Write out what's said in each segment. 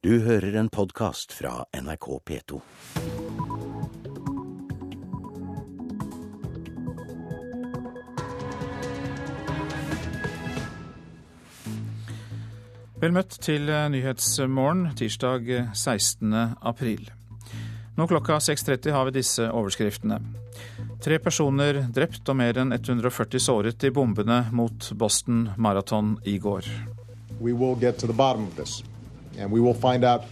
Du hører en podkast fra NRK P2. Vel møtt til Nyhetsmorgen tirsdag 16. april. Nå klokka 6.30 har vi disse overskriftene. Tre personer drept og mer enn 140 såret i bombene mot Boston Marathon i går. We will get to the bottom of this. And we will find out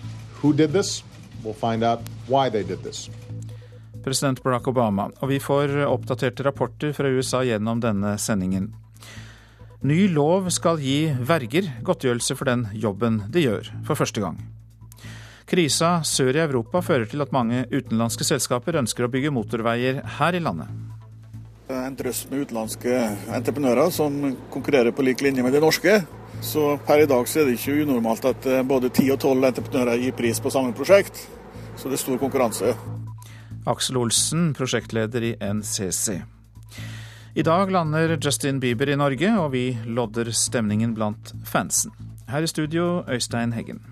who did this. We'll find out why they did this. President Barack Obama. Og vi får oppdaterte rapporter fra USA gjennom denne sendingen. Ny lov skal gi verger godtgjørelse for den jobben de gjør, for første gang. Krisa sør i Europa fører til at mange utenlandske selskaper ønsker å bygge motorveier her i landet. En drøss med utenlandske entreprenører som konkurrerer på lik linje med de norske. Så per i dag så er det ikke unormalt at eh, både ti og tolv entreprenører gir pris på samme prosjekt. Så det er stor konkurranse. Aksel Olsen, prosjektleder i NCC. I dag lander Justin Bieber i Norge, og vi lodder stemningen blant fansen. Her i studio, Øystein Heggen.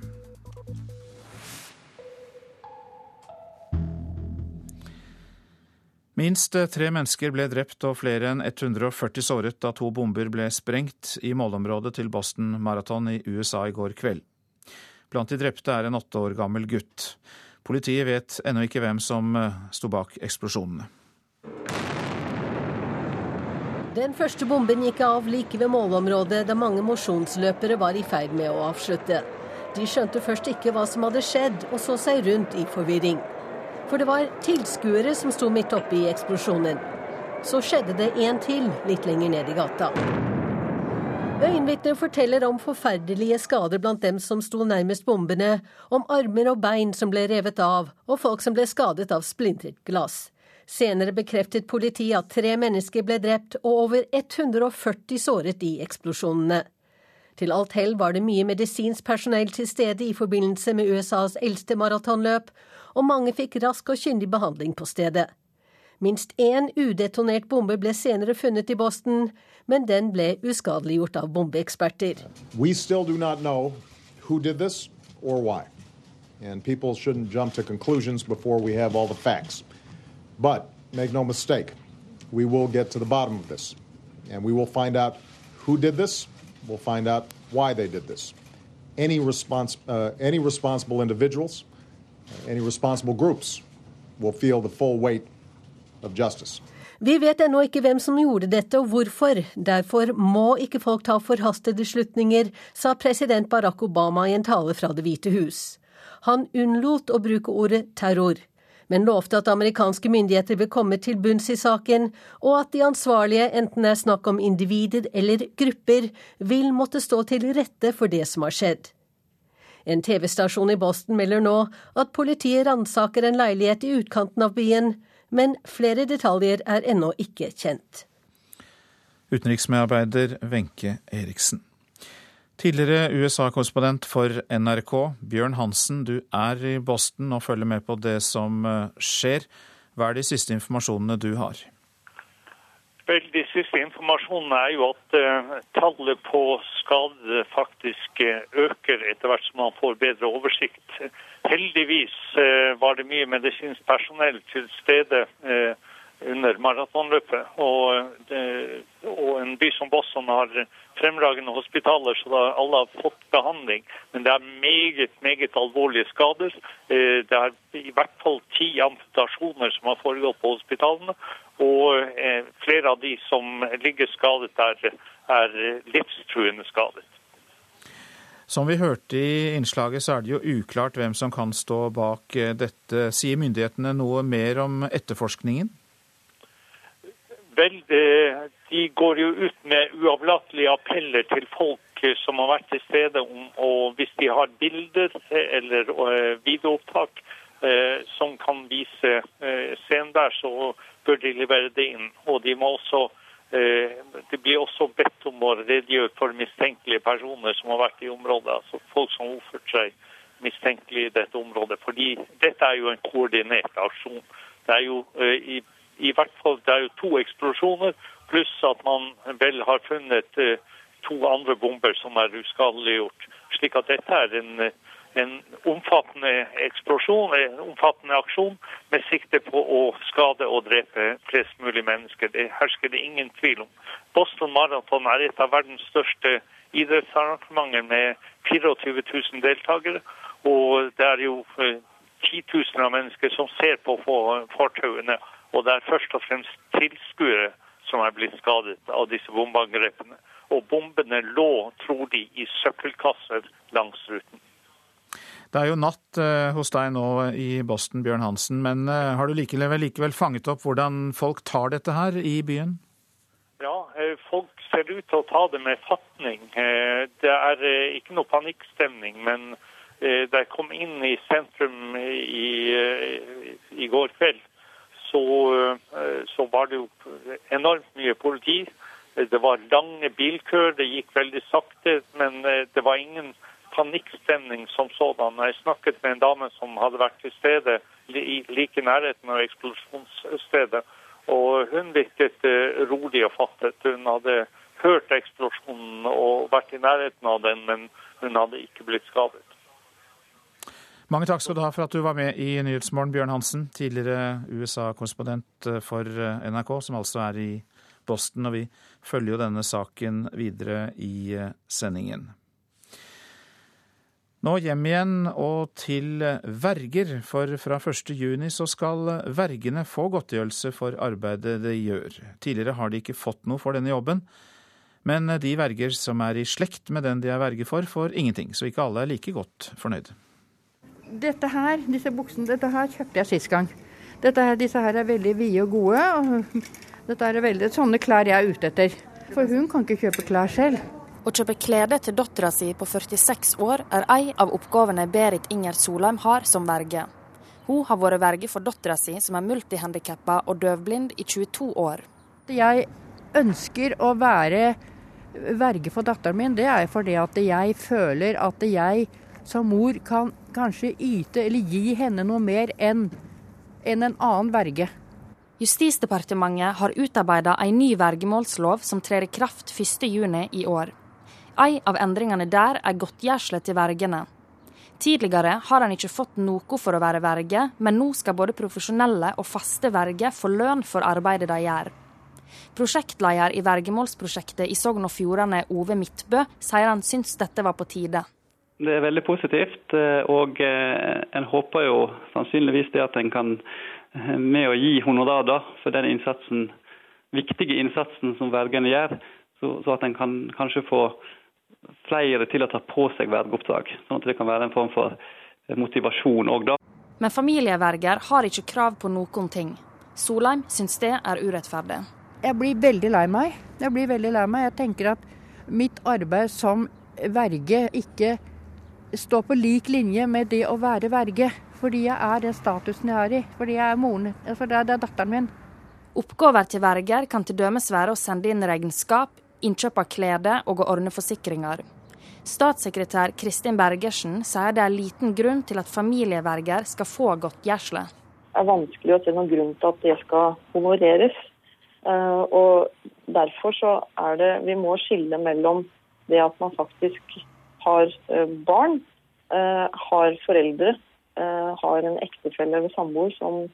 Minst tre mennesker ble drept og flere enn 140 såret da to bomber ble sprengt i målområdet til Boston Marathon i USA i går kveld. Blant de drepte er en åtte år gammel gutt. Politiet vet ennå ikke hvem som eh, sto bak eksplosjonene. Den første bomben gikk av like ved målområdet da mange mosjonsløpere var i ferd med å avslutte. De skjønte først ikke hva som hadde skjedd, og så seg rundt i forvirring. For det var tilskuere som sto midt oppe i eksplosjonen. Så skjedde det en til litt lenger ned i gata. Øyenvitner forteller om forferdelige skader blant dem som sto nærmest bombene, om armer og bein som ble revet av, og folk som ble skadet av splintret glass. Senere bekreftet politiet at tre mennesker ble drept og over 140 såret i eksplosjonene. Til alt hell var det mye medisinsk personell til stede i forbindelse med USAs eldste maratonløp, og mange fikk rask og kyndig behandling på stedet. Minst én udetonert bombe ble senere funnet i Boston, men den ble uskadeliggjort av bombeeksperter. And people shouldn't jump to conclusions before we have all the facts. But make no mistake, we will get to the bottom of this. And we will find out who did this. We'll find out why they did this. Any, respons- uh, any responsible individuals, any responsible groups will feel the full weight of justice. Vi vet ennå ikke hvem som gjorde dette og hvorfor. Derfor må ikke folk ta forhastede slutninger, sa president Barack Obama i en tale fra Det hvite hus. Han unnlot å bruke ordet terror men lovte at amerikanske myndigheter vil komme til bunns i saken, og at de ansvarlige, enten det er snakk om individer eller grupper, vil måtte stå til rette for det som har skjedd. En TV-stasjon i Boston melder nå at politiet ransaker en leilighet i utkanten av byen, men flere detaljer er ennå ikke kjent. Utenriksmedarbeider Wenche Eriksen. Tidligere USA-korrespondent for NRK, Bjørn Hansen, du er i Boston og følger med på det som eh, skjer. Hva er de siste informasjonene du har? Vel, siste informasjonene er jo at uh, tallet på skadde faktisk uh, øker etter hvert som man får bedre oversikt. Heldigvis uh, var det mye medisinsk personell til stede under maratonløpet. Og, og, en by som Boston har fremragende hospitaler, så alle har fått behandling. Men det er meget, meget alvorlige skader. Eh, det er i hvert fall ti amputasjoner som har foregått på hospitalene. Og eh, flere av de som ligger skadet, der, er livstruende skadet. Som vi hørte i innslaget, så er det jo uklart hvem som kan stå bak eh, dette. Sier myndighetene noe mer om etterforskningen? Vel, de går jo ut med uavlatelige appeller til folk som har vært til stede. og Hvis de har bilder eller eh, videoopptak eh, som kan vise eh, scenen der, så bør de levere det inn. Og de må også det blir også bedt om å redegjøre for mistenkelige personer som har vært i området. altså Folk som har oppført seg mistenkelig i dette området. fordi dette er jo en koordinert aksjon. Det er jo i i hvert fall det er jo to eksplosjoner, pluss at man vel har funnet eh, to andre bomber som er uskadeliggjort. Slik at dette er en, en omfattende eksplosjon, en omfattende aksjon med sikte på å skade og drepe flest mulig mennesker. Det hersker det ingen tvil om. Boston Marathon er et av verdens største idrettsarrangementer med 24 000 deltakere. Og det er jo eh, titusener av mennesker som ser på fartøyene. Og det er først og fremst tilskuere som er blitt skadet av disse bombeangrepene. Og bombene lå, tror de, i søppelkasser langs ruten. Det er jo natt eh, hos deg nå i Boston, Bjørn Hansen. Men eh, har du likevel, likevel fanget opp hvordan folk tar dette her i byen? Ja, eh, folk ser ut til å ta det med fatning. Det er ikke noe panikkstemning, men da jeg kom inn i sentrum i, i går kveld, så, så, var det jo enormt mye politi. Det var lange bilkøer, det gikk veldig sakte, men det var ingen panikkstemning som sådan. Jeg snakket med en dame som hadde vært til stede i nærheten av eksplosjonsstedet. Og hun virket eh, rolig og fattet. Hun hadde hørt eksplosjonen og vært i nærheten av den, men hun hadde ikke blitt skadet. Mange takk skal du ha for at du var med i Nyhetsmorgen, Bjørn Hansen, tidligere USA-korrespondent eh, for eh, NRK, som altså er i Boston. Og vi følger jo denne saken videre i sendingen. Nå hjem igjen og til verger, for fra 1.6 så skal vergene få godtgjørelse for arbeidet de gjør. Tidligere har de ikke fått noe for denne jobben, men de verger som er i slekt med den de er verge for, får ingenting, så ikke alle er like godt fornøyd. Dette her, disse buksene, dette her kjøpte jeg sist gang. Dette her, disse her er veldig vide og gode. og Dette er veldig sånne klær jeg er ute etter. For hun kan ikke kjøpe klær selv. Å kjøpe klede til dattera si på 46 år er ei av oppgavene Berit Inger Solheim har som verge. Hun har vært verge for dattera si, som er multihandikappa og døvblind, i 22 år. Jeg ønsker å være verge for datteren min, det er fordi at jeg føler at jeg som mor kan kanskje yte eller gi henne noe mer enn en, en annen verge. Justisdepartementet har utarbeida ei ny vergemålslov som trer i kraft 1.6 i år. En av endringene der er godtgjørsle til vergene. Tidligere har en ikke fått noe for å være verge, men nå skal både profesjonelle og faste verger få lønn for arbeidet de gjør. Prosjektleder i vergemålsprosjektet i Sogn og Fjordane, Ove Midtbø, sier han syns dette var på tide. Det er veldig positivt, eh, og eh, en håper jo sannsynligvis det at en kan eh, med å gi honorar for den innsatsen, viktige innsatsen som vergene gjør, så, så at en kan kanskje få flere til å ta på seg vergeoppdrag. Sånn at det kan være en form for motivasjon òg, da. Men familieverger har ikke krav på noen ting. Solheim syns det er urettferdig. Jeg blir veldig lei meg. Jeg blir veldig lei meg. Jeg tenker at mitt arbeid som verge ikke står på lik linje med det å være verge. Fordi jeg er den statusen jeg er i. Fordi jeg er moren. For det er datteren min. Oppgaver til verger kan dømes være å sende inn regnskap, innkjøp av klede og å ordne forsikringer. Statssekretær Kristin Bergersen sier det er liten grunn til at familieverger skal få godtgjørelse. Det er vanskelig å se noen grunn til at det skal honoreres. Eh, og Derfor så er det Vi må skille mellom det at man faktisk har eh, barn, eh, har foreldre, har en ektefelle eller samboer som,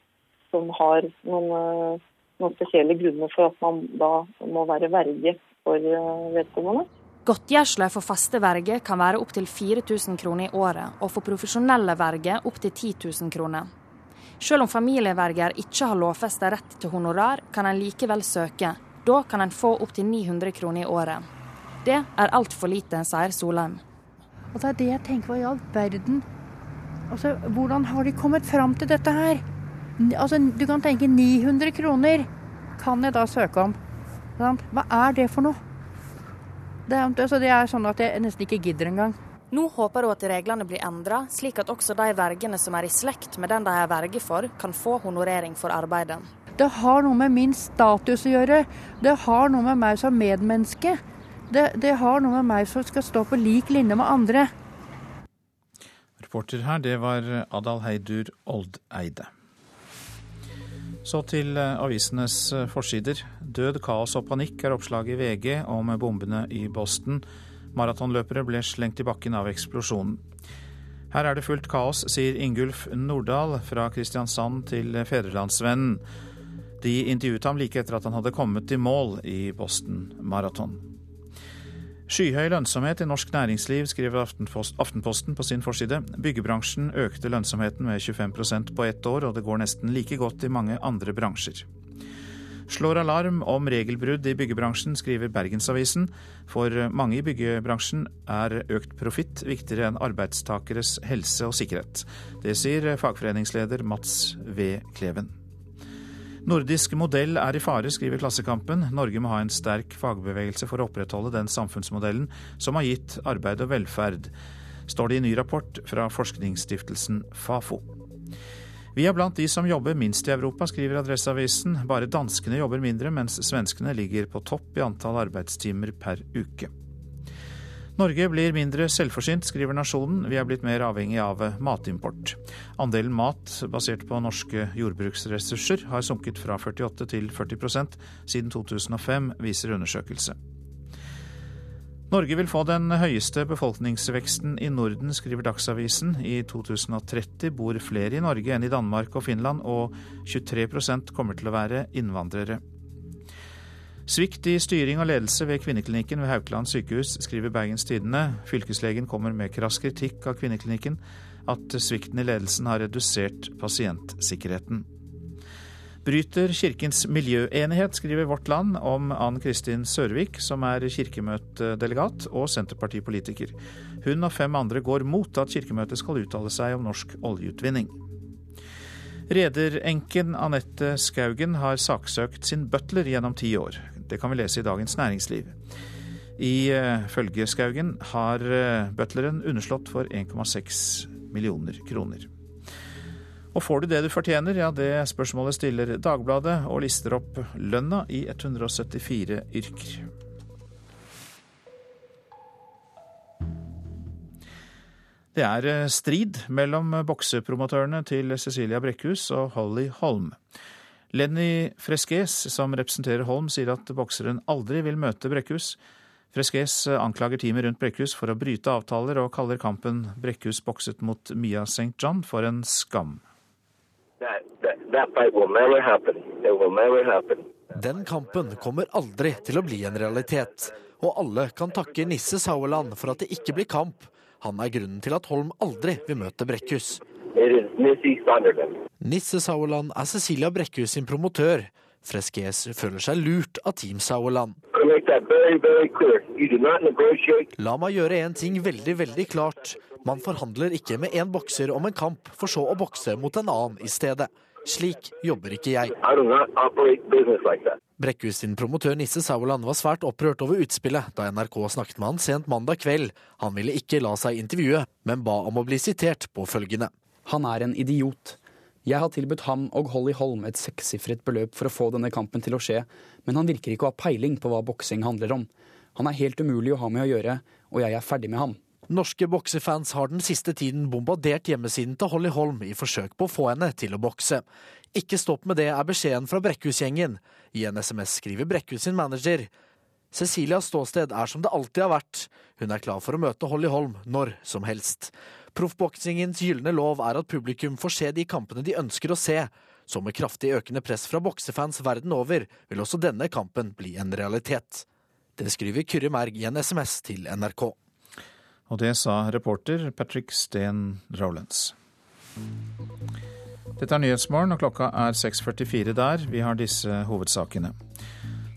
som har noen, noen spesielle grunner for at man da må være verge for eh, vedkommende. Godtgjørelse for faste verger kan være opptil 4000 kroner i året, og for profesjonelle verger opptil 10 000 kroner. Selv om familieverger ikke har lovfesta rett til honorar, kan en likevel søke. Da kan en få opptil 900 kroner i året. Det er altfor lite, sier Solheim. Og Det er det jeg tenker på i all verden. Altså, Hvordan har de kommet fram til dette her? Altså, Du kan tenke 900 kroner kan jeg da søke om. Hva er det for noe? Det, altså det er sånn at jeg nesten ikke gidder engang. Nå håper hun at reglene blir endra, slik at også de vergene som er i slekt med den de er verge for, kan få honorering for arbeidet. Det har noe med min status å gjøre. Det har noe med meg som medmenneske. Det, det har noe med meg som skal stå på lik linje med andre. Reporter her, det var Adal Heidur Oldeide. Så til eh, avisenes eh, forsider. Død, kaos og panikk er oppslaget i VG om bombene i Boston. Maratonløpere ble slengt i bakken av eksplosjonen. Her er det fullt kaos, sier Ingulf Nordahl fra Kristiansand til Fedrelandsvennen. De intervjuet ham like etter at han hadde kommet i mål i Boston Marathon. Skyhøy lønnsomhet i norsk næringsliv, skriver Aftenposten på sin forside. Byggebransjen økte lønnsomheten med 25% på ett år, og det går nesten like godt i mange andre bransjer. Slår alarm om regelbrudd i byggebransjen, skriver Bergensavisen. For mange i byggebransjen er økt profitt viktigere enn arbeidstakeres helse og sikkerhet. Det sier fagforeningsleder Mats V. Kleven. Nordisk modell er i fare, skriver Klassekampen. Norge må ha en sterk fagbevegelse for å opprettholde den samfunnsmodellen som har gitt arbeid og velferd, står det i ny rapport fra forskningsstiftelsen Fafo. Vi er blant de som jobber minst i Europa, skriver Adresseavisen. Bare danskene jobber mindre, mens svenskene ligger på topp i antall arbeidstimer per uke. Norge blir mindre selvforsynt, skriver Nasjonen. Vi er blitt mer avhengig av matimport. Andelen mat basert på norske jordbruksressurser har sunket fra 48 til 40% siden 2005, viser undersøkelse. Norge vil få den høyeste befolkningsveksten i Norden, skriver Dagsavisen. I 2030 bor flere i Norge enn i Danmark og Finland, og 23% kommer til å være innvandrere. Svikt i styring og ledelse ved kvinneklinikken ved Haukeland sykehus, skriver Bergens Tidende. Fylkeslegen kommer med krass kritikk av kvinneklinikken. At svikten i ledelsen har redusert pasientsikkerheten. Bryter Kirkens miljøenighet, skriver Vårt Land om Ann Kristin Sørvik, som er kirkemøtedelegat og senterpartipolitiker. Hun og fem andre går mot at Kirkemøtet skal uttale seg om norsk oljeutvinning. Rederenken Anette Skaugen har saksøkt sin butler gjennom ti år. Det kan vi lese i Dagens Næringsliv. Ifølge uh, Skaugen har uh, butleren underslått for 1,6 millioner kroner. Og får du det du fortjener? Ja, det spørsmålet stiller Dagbladet, og lister opp lønna i 174 yrker. Det er uh, strid mellom boksepromotørene til Cecilia Brekkhus og Holly Holm. Lenny Fresques, som representerer Holm, sier at bokseren aldri vil møte Brekkhus. Fresques anklager teamet rundt Brekkhus for å bryte avtaler, og kaller kampen Brekkhus bokset mot Mia St. John for en skam. Den kampen kommer aldri til å bli en realitet, og alle kan takke Nisse Sauerland for at det ikke blir kamp. Han er grunnen til at Holm aldri vil møte Brekkhus. Nisse Sauerland er Cecilia Brekkhus sin promotør. Fresques føler seg lurt av Team Sauerland. La meg gjøre en ting veldig, veldig klart. Man forhandler ikke med én bokser om en kamp, for så å bokse mot en annen i stedet. Slik jobber ikke jeg. Brekkhus sin promotør Nisse Sauerland var svært opprørt over utspillet da NRK snakket med han sent mandag kveld. Han ville ikke la seg intervjue, men ba om å bli sitert på følgende. Han er en idiot. Jeg har tilbudt ham og Holly Holm et sekssifret beløp for å få denne kampen til å skje, men han virker ikke å ha peiling på hva boksing handler om. Han er helt umulig å ha med å gjøre, og jeg er ferdig med ham. Norske boksefans har den siste tiden bombardert hjemmesiden til Holly Holm i forsøk på å få henne til å bokse. Ikke stopp med det, er beskjeden fra Brekkhus-gjengen. I en SMS skriver Brekkhus sin manager. Cecilias ståsted er som det alltid har vært. Hun er klar for å møte Holly Holm når som helst. Proffboksingens gylne lov er at publikum får se de kampene de ønsker å se. Så med kraftig økende press fra boksefans verden over, vil også denne kampen bli en realitet. Det skriver Kyrre Merg i en SMS til NRK. Og det sa reporter Patrick Steen Rowlands. Dette er Nyhetsmorgen, og klokka er 6.44 der. Vi har disse hovedsakene.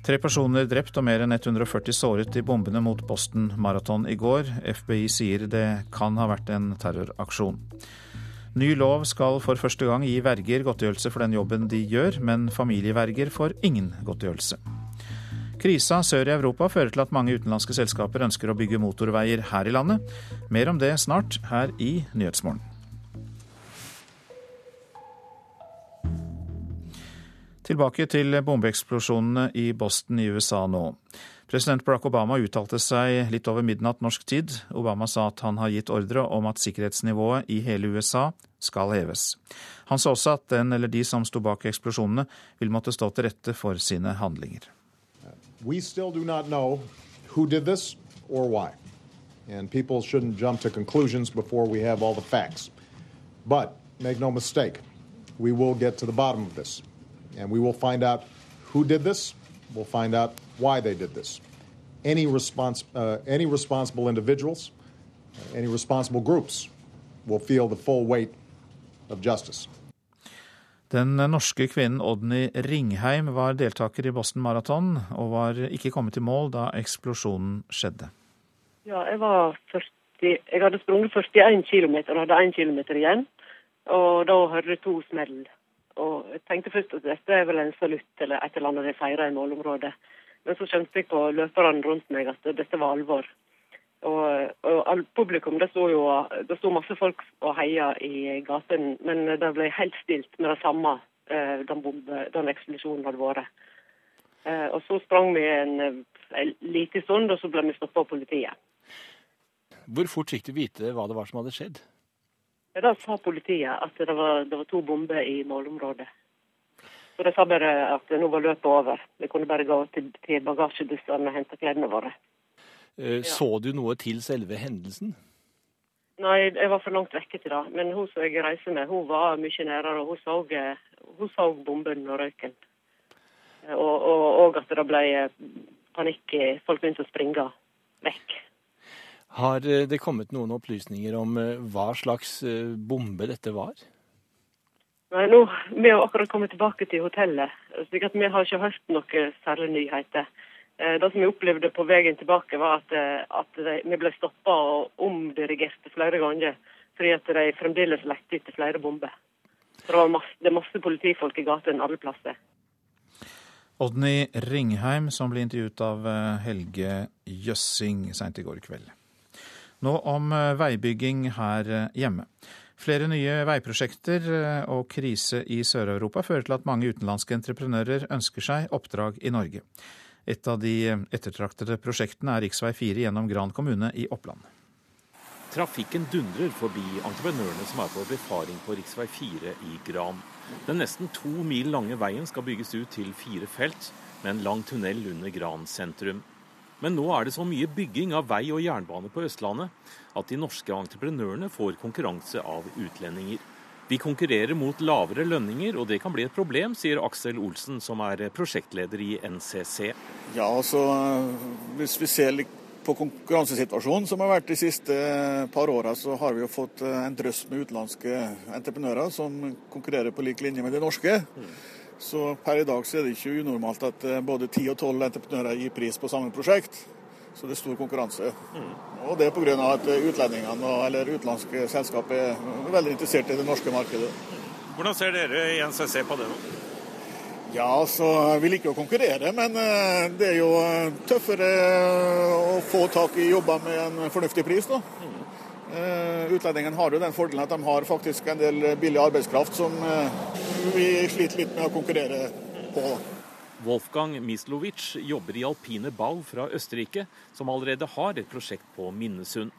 Tre personer drept og mer enn 140 såret i bombene mot Boston Marathon i går. FBI sier det kan ha vært en terroraksjon. Ny lov skal for første gang gi verger godtgjørelse for den jobben de gjør, men familieverger får ingen godtgjørelse. Krisa sør i Europa fører til at mange utenlandske selskaper ønsker å bygge motorveier her i landet. Mer om det snart her i Nyhetsmorgen. Tilbake til bombeeksplosjonene i Boston i USA nå. President Barack Obama uttalte seg litt over midnatt norsk tid. Obama sa at han har gitt ordre om at sikkerhetsnivået i hele USA skal heves. Han sa også at den eller de som sto bak eksplosjonene, vil måtte stå til rette for sine handlinger. We still do not know who did this or why. and people shouldn't jump to conclusions before we have all the facts. But make no mistake, we will get to the bottom and we will find out who did this. We'll find out why they did this. Any, respons- uh, any responsible individuals, uh, any responsible groups will feel the full weight of justice. Den norske kvinnen Odny Ringheim var deltaker i Boston Marathon, og var ikke kommet i mål da eksplosjonen skjedde. Ja, jeg var 40, jeg hadde sprunget 41 km og hadde 1 km igjen. Og da hørte jeg to smell. Og jeg tenkte først at dette er vel en salutt eller et eller annet de feirer i målområdet. Men så skjønte jeg på løperne rundt meg at dette var alvor. Og, og publikum, det sto jo det sto masse folk og heia i gaten, men det ble helt stilt med det samme eh, den, bombe, den eksplosjonen hadde vært. Eh, og så sprang vi en, en liten stund, og så ble vi stoppa av politiet. Hvor fort fikk du vite hva det var som hadde skjedd? Ja, Da sa politiet at det var, det var to bomber i målområdet. Så de sa bare at nå var løpet over. Vi kunne bare gå til, til bagasjebussene og hente klærne våre. Eh, så du noe til selve hendelsen? Nei, jeg var for langt vekke til det. Men hun som jeg reiser med, hun var mye nærere. og Hun så, hun så bomben og røyken. Og, og, og at det ble panikk. Folk begynte å springe vekk. Har det kommet noen opplysninger om hva slags bombe dette var? Nei, nå, Vi har akkurat kommet tilbake til hotellet, slik at vi har ikke hørt noen særlige nyheter. Det som vi opplevde på veien tilbake, var at, at vi ble stoppa og omdirigerte flere ganger. Fordi at de fremdeles lette etter flere bomber. Så det, var masse, det er masse politifolk i gatene alle plasser. Odny Ringheim, som ble intervjuet av Helge Jøssing seint i går kveld. Nå om veibygging her hjemme. Flere nye veiprosjekter og krise i Sør-Europa fører til at mange utenlandske entreprenører ønsker seg oppdrag i Norge. Et av de ettertraktede prosjektene er rv. 4 gjennom Gran kommune i Oppland. Trafikken dundrer forbi entreprenørene som er på befaring på rv. 4 i Gran. Den nesten to mil lange veien skal bygges ut til fire felt, med en lang tunnel under Gran sentrum. Men nå er det så mye bygging av vei og jernbane på Østlandet at de norske entreprenørene får konkurranse av utlendinger. Vi konkurrerer mot lavere lønninger, og det kan bli et problem, sier Aksel Olsen, som er prosjektleder i NCC. Ja, altså Hvis vi ser litt på konkurransesituasjonen som har vært de siste par åra, så har vi jo fått en drøss med utenlandske entreprenører som konkurrerer på lik linje med de norske. Så per i dag så er det ikke unormalt at både ti og tolv entreprenører gir pris på samme prosjekt. Så det er stor konkurranse. Mm. Og det er pga. at utlendingene eller utenlandske selskap er veldig interessert i det norske markedet. Hvordan ser dere i NCC på det nå? Ja, så Vi liker å konkurrere, men det er jo tøffere å få tak i jobber med en fornuftig pris. da. Mm. Utlendingene har jo den fordelen at de har faktisk en del billig arbeidskraft som vi sliter litt med å konkurrere på. Wolfgang Mislovic jobber i alpine Bau fra Østerrike, som allerede har et prosjekt på Minnesund.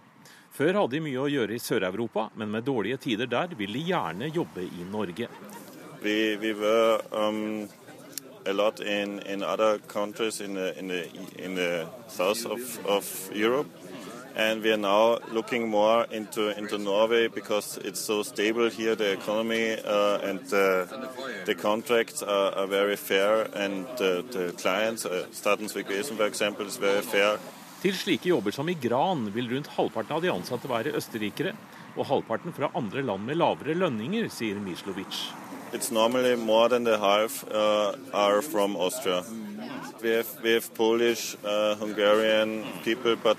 Før hadde de mye å gjøre i Sør-Europa, men med dårlige tider der vil de gjerne jobbe i Norge. Vi, vi var um, a lot in, in other countries in the, in the, in the south of, of Europe. And we are now looking more into into Norway because it's so stable here, the economy uh, and uh, the contracts are, are, very fair, and uh, the clients, uh, Statens vegvesen for example, is very fair. Til slike jobber som i Gran vil rundt halvparten av de ansatte være østerrikere, og halvparten fra andre land med lavere lønninger, sier Mislovic. It's normally more than the half uh, are from Austria. We have, we have Polish, uh, Hungarian people, but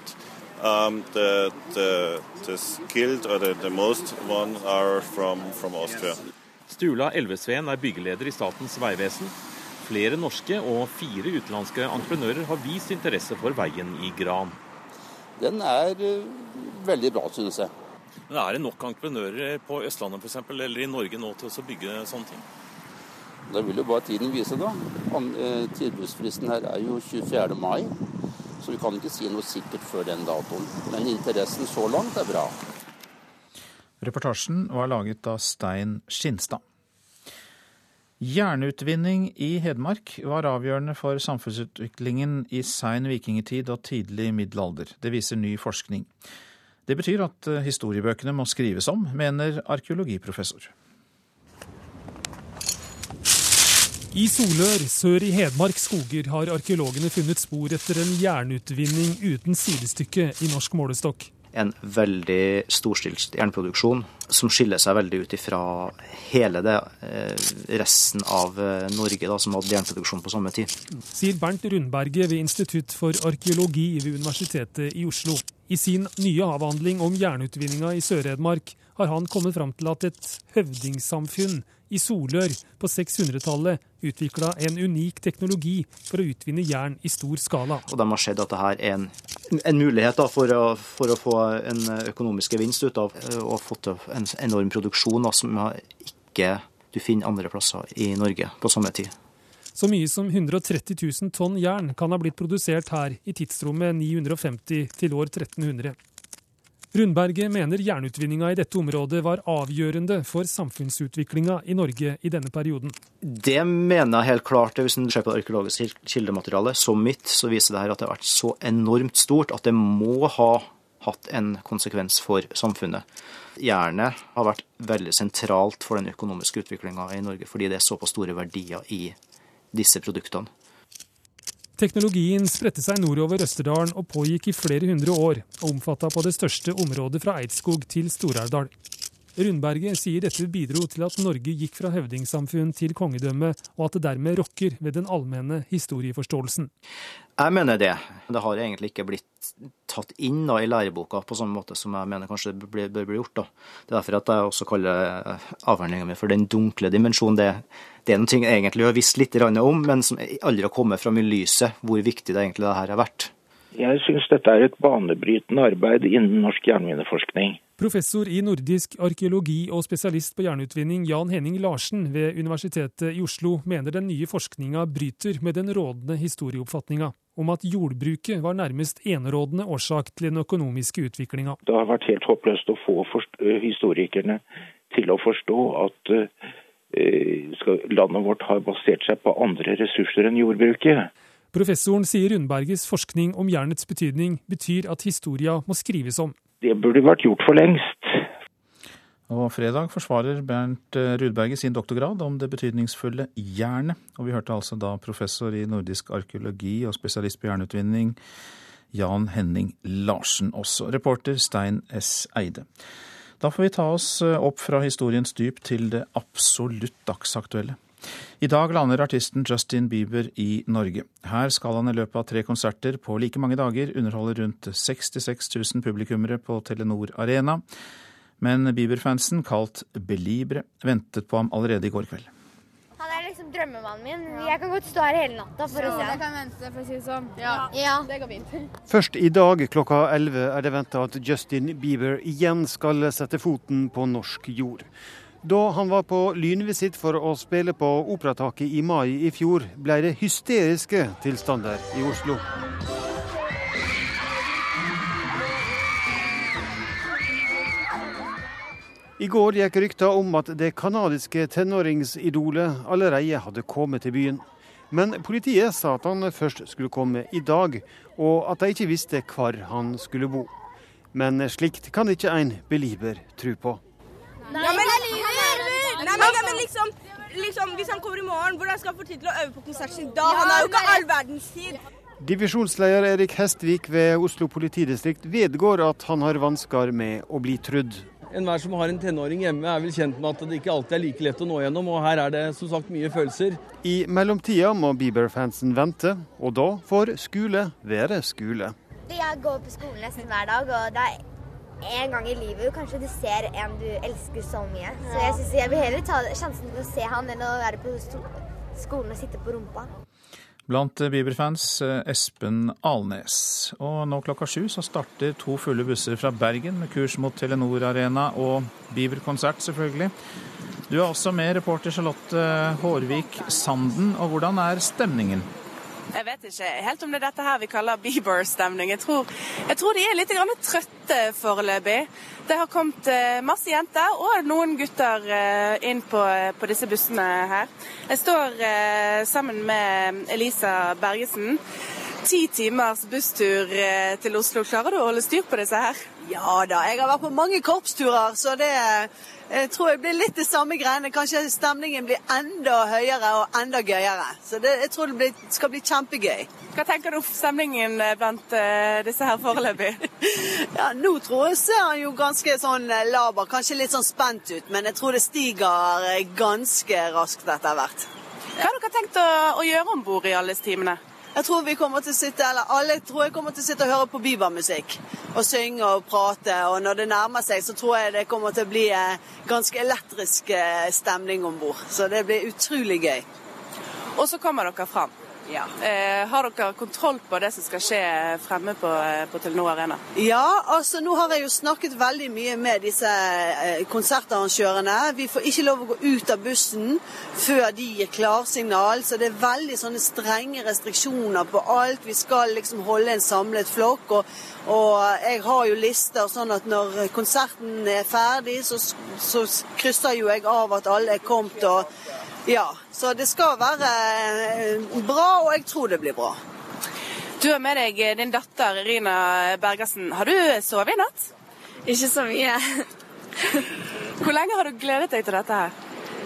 Um, the, the, the, skilled or the, the most one are from, from Austria. Stula Elvesveen er byggeleder i Statens vegvesen. Flere norske og fire utenlandske entreprenører har vist interesse for veien i Gran. Den er uh, veldig bra, synes jeg. Men Er det nok entreprenører på Østlandet for eksempel, eller i Norge nå til å bygge sånne ting? Det vil jo bare tiden vise, da. Tilbudsfristen her er jo 24. mai. Så vi kan ikke si noe sikkert før den datoen. Men interessen så langt er bra. Reportasjen var laget av Stein Skinstad. Jernutvinning i Hedmark var avgjørende for samfunnsutviklingen i sein vikingtid og tidlig middelalder. Det viser ny forskning. Det betyr at eh, historiebøkene må skrives om, mener arkeologiprofessor. I Solør, sør i Hedmark skoger, har arkeologene funnet spor etter en jernutvinning uten sidestykke i norsk målestokk en veldig storstilt jernproduksjon som skiller seg veldig ut ifra hele det eh, resten av eh, Norge da, som hadde jernproduksjon på samme tid. Sier Bernt Rundberget ved Institutt for arkeologi ved Universitetet i Oslo. I sin nye avhandling om jernutvinninga i Sør-Hedmark har han kommet fram til at et høvdingsamfunn i Solør på 600-tallet utvikla en unik teknologi for å utvinne jern i stor skala. Og De har sett at dette er en, en mulighet for å, for, å, få en økonomisk gevinst ut av og fått til en enorm produksjon da, som ikke du finner andre plasser i Norge på samme tid. Så mye som 130 000 tonn jern kan ha blitt produsert her i tidsrommet 950 til år 1300. Rundberget mener jernutvinninga i dette området var avgjørende for samfunnsutviklinga i Norge i denne perioden. Det mener jeg helt klart. Hvis en ser på det arkeologiske kildematerialet som mitt, så viser det her at det har vært så enormt stort at det må ha hatt en konsekvens for samfunnet. Jernet har vært veldig sentralt for den økonomiske utviklinga i Norge, fordi det er såpass store verdier i disse produktene. Teknologien spredte seg nordover Østerdalen og pågikk i flere hundre år, og omfatta på det største området fra Eidskog til Stor-Aurdal. Rundberget sier dette bidro til at Norge gikk fra høvdingsamfunn til kongedømme, og at det dermed rokker ved den allmenne historieforståelsen. Jeg mener det. Det har egentlig ikke blitt tatt inn da, i læreboka på samme måte som jeg mener kanskje det bør bli gjort. Da. Det er derfor at jeg også kaller avhandlinga mi for den dunkle dimensjonen. Det, det er noe jeg egentlig har visst litt om, men som aldri har kommet fram i lyset, hvor viktig det egentlig det her har vært. Jeg syns dette er et banebrytende arbeid innen norsk jernmineforskning. Professor i nordisk arkeologi og spesialist på jernutvinning Jan Henning Larsen ved Universitetet i Oslo mener den nye forskninga bryter med den rådende historieoppfatninga om at jordbruket var nærmest enerådende årsak til den økonomiske utviklinga. Det har vært helt håpløst å få historikerne til å forstå at landet vårt har basert seg på andre ressurser enn jordbruket. Professoren sier Rundbergets forskning om jernets betydning betyr at historia må skrives om. Det burde vært gjort for lengst. Og fredag forsvarer Bernt Rudberget sin doktorgrad om det betydningsfulle jernet. Og vi hørte altså da professor i nordisk arkeologi og spesialist på jernutvinning Jan Henning Larsen også. Reporter Stein S. Eide. Da får vi ta oss opp fra historiens dyp til det absolutt dagsaktuelle. I dag lander artisten Justin Bieber i Norge. Her skal han i løpet av tre konserter på like mange dager underholde rundt 66 000 publikummere på Telenor Arena. Men Bieber-fansen, kalt Belibre, ventet på ham allerede i går kveld. Han er liksom drømmemannen min. Jeg kan godt stå her hele natta for å se ham. kan vente, for å si det sånn. Ja. ja. Det går fint. Først i dag klokka 11 er det venta at Justin Bieber igjen skal sette foten på norsk jord. Da han var på lynvisitt for å spille på Operataket i mai i fjor, ble det hysteriske tilstander i Oslo. I går gikk rykta om at det canadiske tenåringsidolet allerede hadde kommet til byen. Men politiet sa at han først skulle komme i dag, og at de ikke visste hvor han skulle bo. Men slikt kan ikke en belieber tro på. Nei, nei, men, men liksom, liksom, Hvis han kommer i morgen, hvordan skal han få tid til å øve på konserten sin da? Han har jo ikke all verdens tid. Divisjonsleder Erik Hestvik ved Oslo politidistrikt vedgår at han har vansker med å bli trudd. Enhver som har en tenåring hjemme er vel kjent med at det ikke alltid er like lett å nå gjennom, og her er det som sagt mye følelser. I mellomtida må Bieber-fansen vente, og da får skole være skole. Jeg går på skolen nesten hver dag, og det er en gang i livet kanskje du ser en du elsker så mye. Så jeg synes jeg vil heller ta sjansen til å se han enn å være på skolen og sitte på rumpa. Blant Bieber-fans Espen Alnes. Og nå klokka sju så starter to fulle busser fra Bergen med kurs mot Telenor Arena og Bieber-konsert, selvfølgelig. Du er også med, reporter Charlotte Hårvik Sanden. Og hvordan er stemningen? Jeg vet ikke helt om det er dette her vi kaller Bieber-stemning. Jeg, jeg, tror de er litt trøtte foreløpig. Det har kommet eh, masse jenter og noen gutter eh, inn på, på disse bussene her. Jeg står eh, sammen med Elisa Bergesen. Ti timers busstur til Oslo. Klarer du å holde styr på disse her? Ja da, jeg har vært på mange korpsturer, så det jeg tror jeg blir litt det samme greiene. Kanskje stemningen blir enda høyere og enda gøyere. Så det, jeg tror det blir, skal bli kjempegøy. Hva tenker du om stemningen eh, blant uh, disse her foreløpig? ja, nå tror jeg ser han jo ganske sånn eh, laber, kanskje litt sånn spent ut. Men jeg tror det stiger ganske raskt etter hvert. Hva har dere tenkt å, å gjøre om bord i alle disse timene? Jeg tror vi kommer til å sitte, eller alle tror jeg kommer til å sitte og høre på Bieber-musikk. Og synge og prate. Og når det nærmer seg, så tror jeg det kommer til å bli en ganske elektrisk eh, stemning om bord. Så det blir utrolig gøy. Og så kommer dere fram. Ja. Eh, har dere kontroll på det som skal skje fremme på, eh, på, Telenor Arena? Ja, altså nå har jeg jo snakket veldig mye med disse eh, konsertarrangørene. Vi får ikke lov å gå ut av bussen før de gir klarsignal. Så det er veldig sånne strenge restriksjoner på alt. Vi skal liksom holde en samlet flokk. Og, og jeg har jo lister sånn at når konserten er ferdig, så, så krysser jo jeg av at alle er kommet. og ja, så det skal være eh, bra, og jeg tror det blir bra. Du har med deg din datter Irina Bergersen. Har du sovet i natt? Ikke så mye. Hvor lenge har du gledet deg til dette her?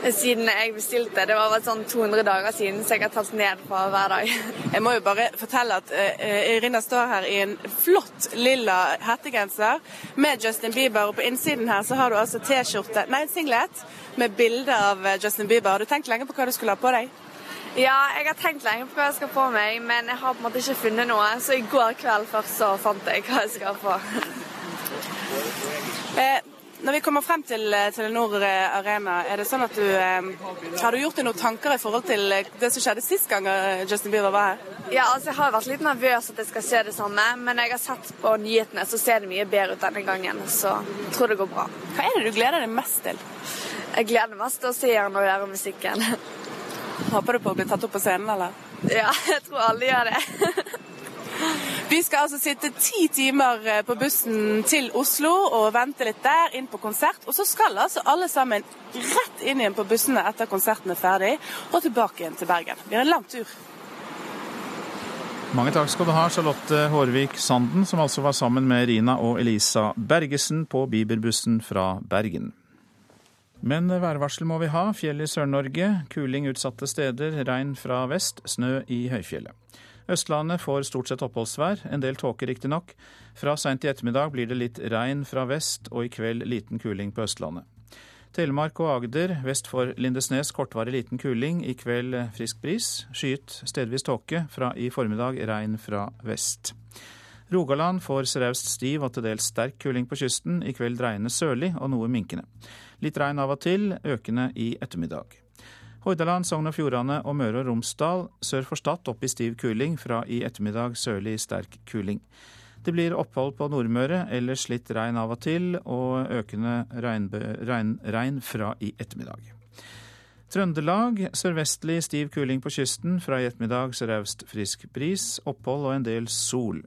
siden jeg bestilte. Det var bare sånn 200 dager siden, så jeg har talt ned på hver dag. Jeg må jo bare fortelle at Irina står her i en flott lilla hettegenser med Justin Bieber, og på innsiden her så har du altså T-skjorte, nei, singlet, med bilde av eh, Justin Bieber. Har du tenkt lenge på hva du skulle ha på deg? Ja, jeg har tenkt lenge på hva jeg skal på meg, men jeg har på en måte ikke funnet noe. Så i går kveld først så fant jeg hva jeg skal på. Når vi kommer frem til eh, Telenor eh, Arena, er det sånn at du eh, Har du gjort deg noen tanker i forhold til det som skjedde sist gang Justin Bieber var her? Ja, altså jeg har vært litt nervøs at det skal skje det samme, men jeg har sett på nyhetene, så ser det mye bedre ut denne gangen. Så jeg tror det går bra. Hva er det du gleder deg mest til? Jeg gleder meg mest til å se han og gjøre musikken. Håper du på å bli tatt opp på scenen, eller? Ja, jeg tror alle gjør det. Vi skal altså sitte ti timer eh, på bussen til Oslo og vente litt der, inn på konsert. Og så skal altså alle sammen rett inn igjen på bussene etter konserten er ferdig, og tilbake igjen til Bergen. Det blir en lang tur. Mange takk skal du ha, Charlotte Hårvik Sanden, som altså var sammen med Rina og Elisa Bergesen på Biberbussen fra Bergen. Men værvarsel må vi ha. Fjell i Sør-Norge, kuling utsatte steder, regn fra vest, snø i høyfjellet. Østlandet får stort sett oppholdsvær, en del tåke riktignok. Fra seint i ettermiddag blir det litt regn fra vest, og i kveld liten kuling på Østlandet. Telemark og Agder vest for Lindesnes kortvarig liten kuling, i kveld frisk bris. Skyet stedvis tåke, fra i formiddag regn fra vest. Rogaland får seraust stiv og til dels sterk kuling på kysten, i kveld dreiende sørlig og noe minkende. Litt regn av og til, økende i ettermiddag. Hordaland, Sogn og Fjordane og Møre og Romsdal sør for Stad opp i stiv kuling, fra i ettermiddag sørlig sterk kuling. Det blir opphold på Nordmøre, ellers litt regn av og til, og økende regn, regn fra i ettermiddag. Trøndelag sørvestlig stiv kuling på kysten, fra i ettermiddag sørøst frisk bris, opphold og en del sol.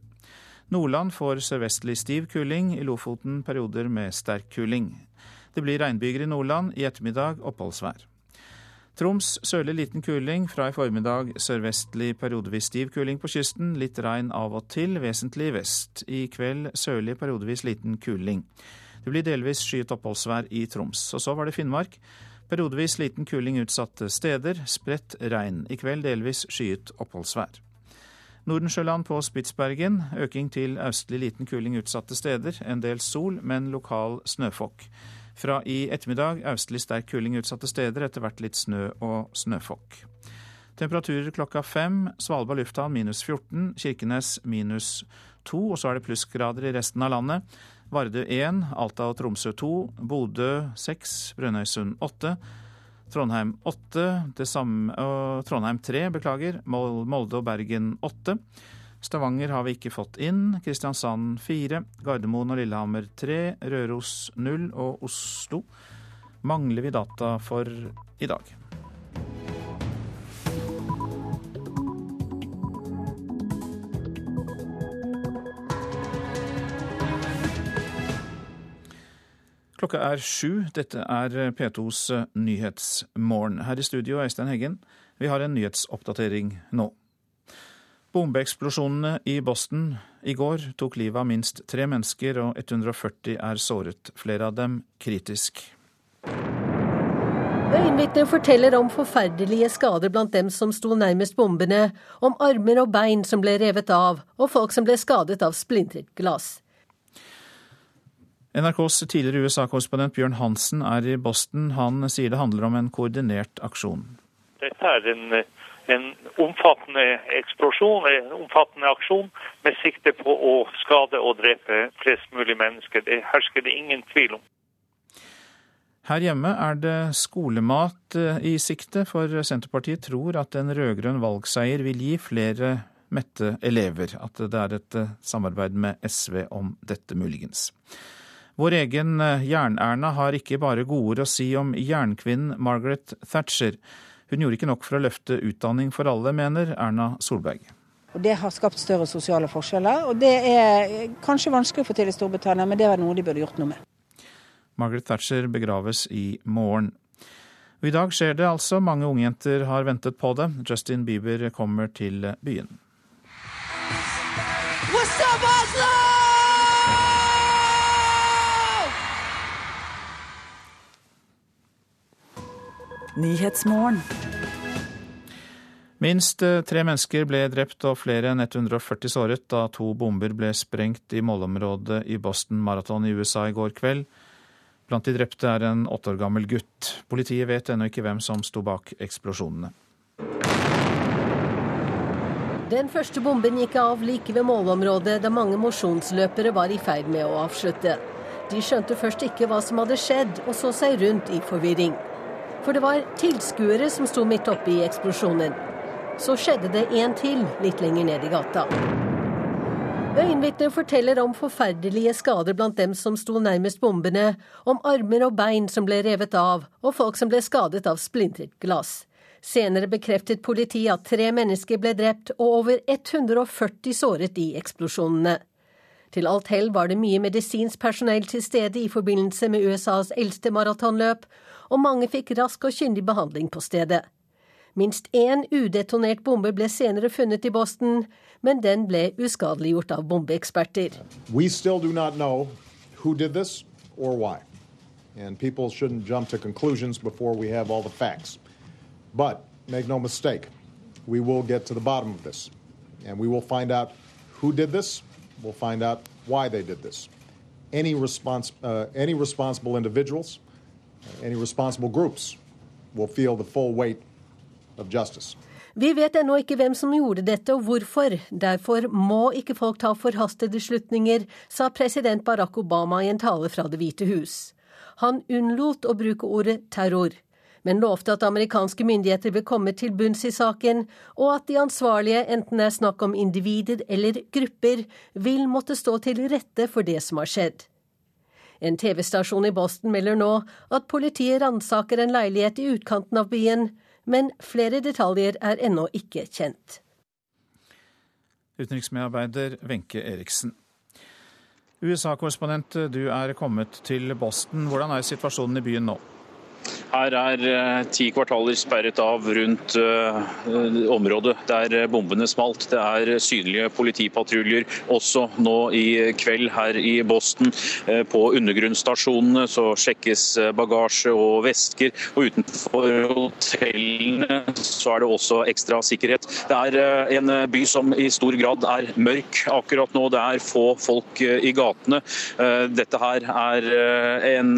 Nordland får sørvestlig stiv kuling, i Lofoten perioder med sterk kuling. Det blir regnbyger i Nordland, i ettermiddag oppholdsvær. Troms sørlig liten kuling, fra i formiddag sørvestlig periodevis stiv kuling på kysten. Litt regn av og til, vesentlig vest. I kveld sørlig periodevis liten kuling. Det blir delvis skyet oppholdsvær i Troms. Og så var det Finnmark. Periodevis liten kuling utsatte steder, spredt regn. I kveld delvis skyet oppholdsvær. Nordensjøland på Spitsbergen. Øking til østlig liten kuling utsatte steder. En del sol, men lokal snøfokk. Fra i ettermiddag østlig sterk kuling utsatte steder, etter hvert litt snø og snøfokk. Temperaturer klokka fem. Svalbard lufthavn minus 14, Kirkenes minus 2, og så er det plussgrader i resten av landet. Vardø 1, Alta og Tromsø 2, Bodø 6, Brønnøysund 8. Trondheim 8, det samme, Trondheim 3, beklager. Molde og Bergen 8. Stavanger har vi ikke fått inn. Kristiansand 4. Gardermoen og Lillehammer 3. Røros 0. Og Oslo mangler vi data for i dag. Klokka er sju. Dette er P2s Nyhetsmorgen. Her i studio, Øystein Heggen, vi har en nyhetsoppdatering nå. Bombeeksplosjonene i Boston i går tok livet av minst tre mennesker, og 140 er såret, flere av dem kritisk. Øyenvitner forteller om forferdelige skader blant dem som sto nærmest bombene, om armer og bein som ble revet av, og folk som ble skadet av splintret glass. NRKs tidligere USA-korrespondent Bjørn Hansen er i Boston. Han sier det handler om en koordinert aksjon. Dette er en, en omfattende eksplosjon, en omfattende aksjon med sikte på å skade og drepe flest mulig mennesker. Det hersker det ingen tvil om. Her hjemme er det skolemat eh, i sikte, for Senterpartiet tror at en rød-grønn valgseier vil gi flere mette elever. At det er et eh, samarbeid med SV om dette, muligens. Vår egen eh, Jern-Erna har ikke bare godord å si om jernkvinnen Margaret Thatcher. Hun gjorde ikke nok for å løfte utdanning for alle, mener Erna Solberg. Og Det har skapt større sosiale forskjeller, og det er kanskje vanskelig å få til i Storbritannia, men det var noe de burde gjort noe med. Margaret Thatcher begraves i morgen. Og I dag skjer det altså. Mange ungjenter har ventet på det. Justin Bieber kommer til byen. What's up, Oslo? Nyhetsmorgen. Minst eh, tre mennesker ble drept og flere enn 140 såret da to bomber ble sprengt i målområdet i Boston Marathon i USA i går kveld. Blant de drepte er en åtte år gammel gutt. Politiet vet ennå ikke hvem som sto bak eksplosjonene. Den første bomben gikk av like ved målområdet da mange mosjonsløpere var i ferd med å avslutte. De skjønte først ikke hva som hadde skjedd, og så seg rundt i forvirring. For det var tilskuere som sto midt oppe i eksplosjonen. Så skjedde det en til litt lenger ned i gata. Øyenvitner forteller om forferdelige skader blant dem som sto nærmest bombene, om armer og bein som ble revet av, og folk som ble skadet av splintret glass. Senere bekreftet politiet at tre mennesker ble drept og over 140 såret i eksplosjonene. Til alt hell var det mye medisinsk personell til stede i forbindelse med USAs eldste maratonløp, og mange fikk rask og kyndig behandling på stedet. Minst én udetonert bombe ble senere funnet i Boston, men den ble uskadeliggjort av bombeeksperter. But make no mistake, we will get to the bottom of this. And we will find out who did this. We'll find out why they did this. Any, respons uh, any responsible individuals, any responsible groups will feel the full weight of justice. Vi vet ennå ikke hvem som gjorde dette og hvorfor. Derfor må ikke folk ta forhastede slutninger, sa president Barack Obama i en tale fra Det hvite hus. Han unnlot å bruke ordet terror, men lovte at amerikanske myndigheter vil komme til bunns i saken, og at de ansvarlige, enten det er snakk om individer eller grupper, vil måtte stå til rette for det som har skjedd. En TV-stasjon i Boston melder nå at politiet ransaker en leilighet i utkanten av byen, men flere detaljer er ennå ikke kjent. Utenriksmedarbeider Wenche Eriksen. USA-korrespondent, du er kommet til Boston. Hvordan er situasjonen i byen nå? Her er eh, ti kvartaler sperret av rundt uh, området der bombene smalt. Det er synlige politipatruljer også nå i kveld her i Boston. På undergrunnsstasjonene så sjekkes bagasje og vesker, og utenfor hotellene så er det også ekstra sikkerhet. Det er en by som i stor grad er mørk akkurat nå. Det er få folk i gatene. Dette her er en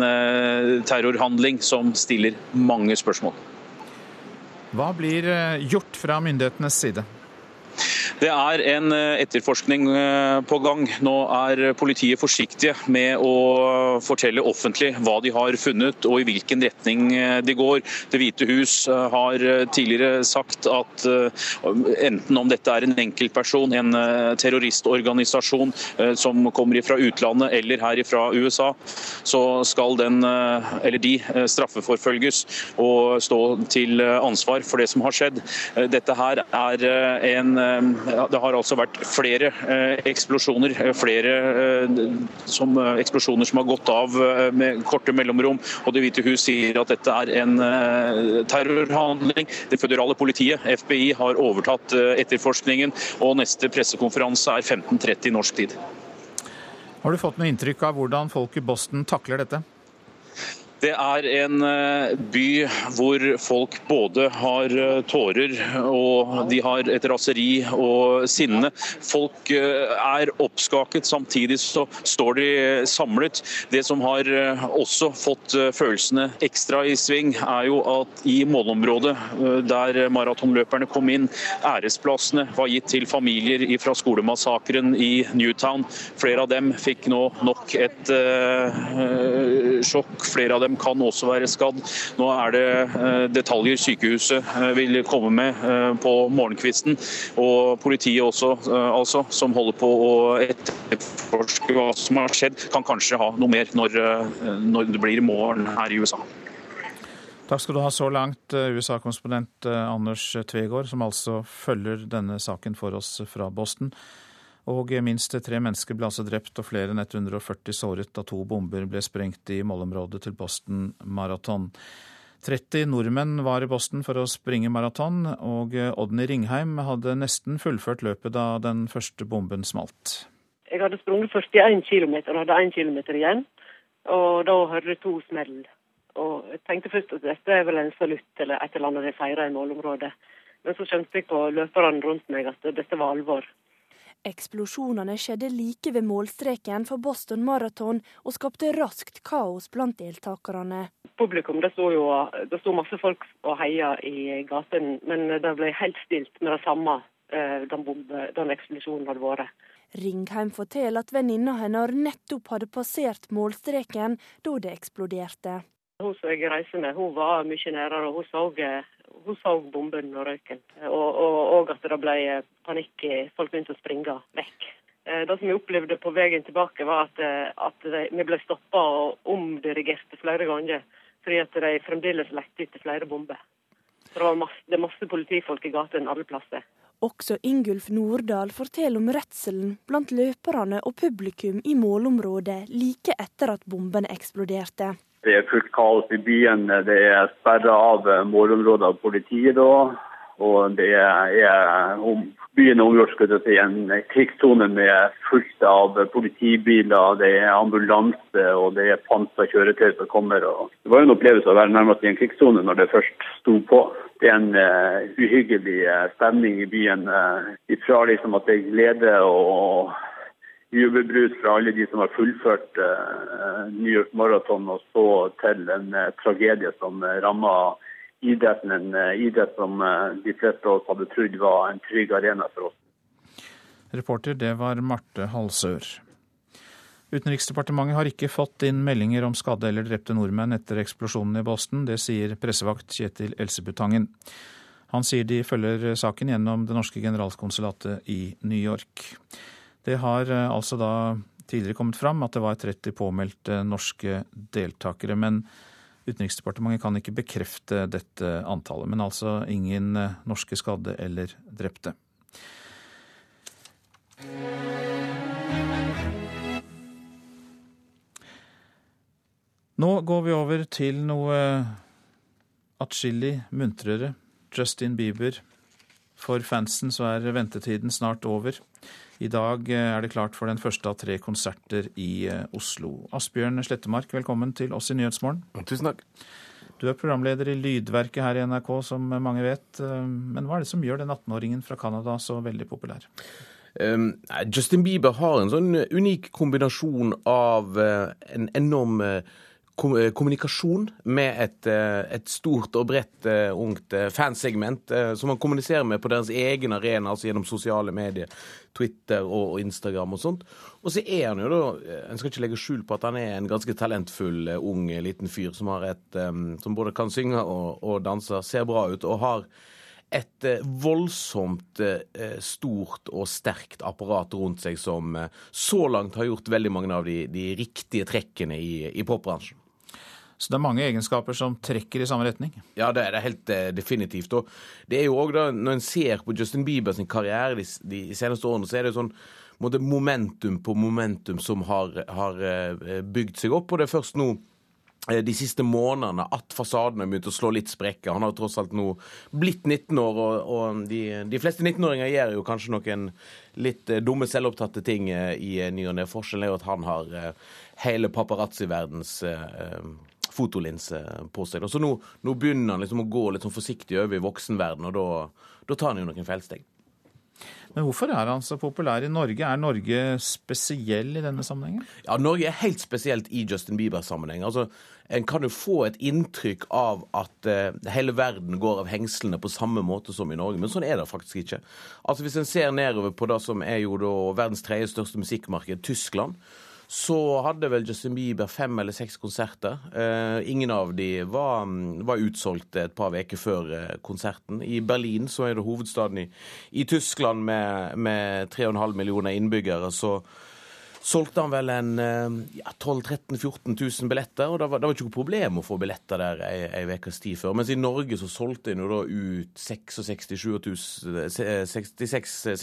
terrorhandling som stiller mange spørsmål. Hva blir eh, gjort fra myndighetenes side? Det er en eh, etterforskning eh, på gang. Nå er politiet forsiktige med å fortelle offentlig hva de har funnet og i hvilken retning eh, de går. Det hvite hus har tidligere sagt at enten om dette er en enkeltperson, en terroristorganisasjon som kommer fra utlandet eller her fra USA, så skal den eller de straffeforfølges og stå til ansvar for det som har skjedd. Dette her er en det har altså vært flere eksplosjoner. Flere som, eksplosjoner som har gått av med korte mellomrom. Og Det hvite hus sier at dette er en terrorhandling. Det føderale politiet, FBI, har overtatt etterforskningen. og Neste pressekonferanse er 15.30 norsk tid. Har du fått noe inntrykk av hvordan folk i Boston takler dette? Det er en eh, by hvor folk både har eh, tårer og de har et raseri og sinne. Folk eh, er oppskaket, samtidig så står de samlet. Det som har også fått følelsene ekstra i sving, er jo at i målområdet der maratonløperne kom inn, æresplassene var gitt til familier fra skolemassakren i Newtown. Flere av dem fikk nå nok et uh, sjokk. Flere av dem dem kan også være skadd. Nå er det eh, detaljer sykehuset eh, vil komme med eh, på morgenkvisten. Og politiet også, altså, som holder på å etterforske hva som har skjedd, kan kanskje ha noe mer når, når det blir morgen her i USA. Takk skal du ha så langt, USA-konsponent Anders Tvegård, som altså følger denne saken for oss fra Boston. Og minst tre mennesker ble altså drept og flere enn 140 såret da to bomber ble sprengt i målområdet til Boston Marathon. 30 nordmenn var i Boston for å springe maraton, og Odny Ringheim hadde nesten fullført løpet da den første bomben smalt. Jeg hadde sprunget 41 km og hadde 1 km igjen, og da hørte jeg to smell. Og jeg tenkte først at dette er vel en salutt eller et eller annet de feirer i målområdet. Men så skjønte jeg på løperne rundt meg at dette var alvor. Eksplosjonene skjedde like ved målstreken for Boston Marathon og skapte raskt kaos blant deltakerne. Publikum, Det sto jo det sto masse folk og heia i gaten, men det ble helt stilt med det samme den, bombe, den eksplosjonen hadde vært. Ringheim forteller at venninna hennes nettopp hadde passert målstreken da det eksploderte. Hun som jeg reiser med, hun var mye nærere. Hun så eh, hun så bomben og røyken. Og, og, og, at det ble panikk. Folk begynte å springe vekk. Eh, det som vi opplevde på veien tilbake, var at, eh, at vi ble stoppa og omdirigerte flere ganger. Fordi at de fremdeles lette etter flere bomber. det, var masse, det er masse politifolk i gatene alle plasser. Også Ingulf Nordahl forteller om redselen blant løperne og publikum i målområdet like etter at bombene eksploderte. Det er fullt kaos i byen. Det er sperra av målområder av politiet da. Og det er byen er omgjort til en krigssone med fullt av politibiler, det er ambulanse og det er pansra kjøretøy som kommer. Og det var en opplevelse å være nærmest i en krigssone når det først sto på. Det er en uh, uhyggelig uh, stemning i byen. Uh, ifra liksom at det er glede og jubelbrus fra alle de som har fullført uh, New York Marathon, og så til en uh, tragedie som uh, ramma idretten. En idrett som de fleste av oss hadde trodd var en trygg arena for oss. Reporter, det var Marte Halsør. Utenriksdepartementet har ikke fått inn meldinger om skadde eller drepte nordmenn etter eksplosjonen i Boston. Det sier pressevakt Kjetil Elsebutangen. Han sier de følger saken gjennom det norske generalkonsulatet i New York. Det har eh, altså da tidligere kommet fram at det var 30 påmeldte norske deltakere. Men Utenriksdepartementet kan ikke bekrefte dette antallet. Men altså ingen eh, norske skadde eller drepte. Nå går vi over til noe atskillig muntrere. Justin Bieber. For fansen så er ventetiden snart over. I dag eh, er det klart for den første av tre konserter i eh, Oslo. Asbjørn Slettemark, velkommen til oss i Nyhetsmorgen. Tusen takk. Du er programleder i Lydverket her i NRK, som mange vet. Eh, men hva er det som gjør den 18-åringen fra Canada så veldig populær? Um, Justin Bieber har en sånn unik kombinasjon av en enorm kommunikasjon med et, eh, et, stort og bredt eh, ungt fansegment som han kommuniserer med på deres egen arena, altså gjennom sosiale medier, Twitter og Instagram og sånt. Og så er han jo da, en skal ikke legge skjul på at han er en ganske talentfull ung liten fyr som, har et, som både kan synge og, og danse, ser bra ut og har et voldsomt stort og sterkt apparat rundt seg som så langt har gjort veldig mange av de, de riktige trekkene i, i popbransjen. Så det er mange egenskaper som trekker i samme retning? Ja, det er det helt eh, definitivt. Og det er jo også da, Når en ser på Justin Bieber sin karriere de, de seneste årene, så er det jo sånn måte, momentum på momentum som har, har eh, bygd seg opp. Og det er først nå eh, de siste månedene at fasaden har begynt å slå litt sprekker. Han har jo tross alt nå blitt 19 år, og, og de, de, fleste 19-åringer gjør jo kanskje noen litt dumme, selvopptatte ting i ny og ne. Forskjellen er jo at han har hele paparazzi-verdens fotolinse på seg. Så nå, nå, begynner han liksom å gå litt sånn forsiktig over i voksenverden, og da tar han jo noen feilsteg. Men hvorfor er han så populær i Norge? Er Norge spesiell i denne sammenhengen? Ja, Norge er helt spesielt i Justin Bieber-sammenheng. Altså, En kan jo få et inntrykk av at eh, hele verden går av hengslene på samme måte som i Norge, men sånn er det faktisk ikke. Altså Hvis en ser nedover på det som er jo da verdens tredje største musikkmarked, Tyskland, så hadde vel Justin Bieber fem eller seks konserter. Eh, ingen av de var, var, utsolgt et par uker før eh, konserten. I Berlin, som er det hovedstaden i, i Tyskland med, med 3,5 millioner innbyggere, så solgte han vel en ja, 12 13 14 000 billetter. og Det var, det var ikke noe problem å få billetter der ei ukes tid før. Mens i Norge så solgte en jo da ut 66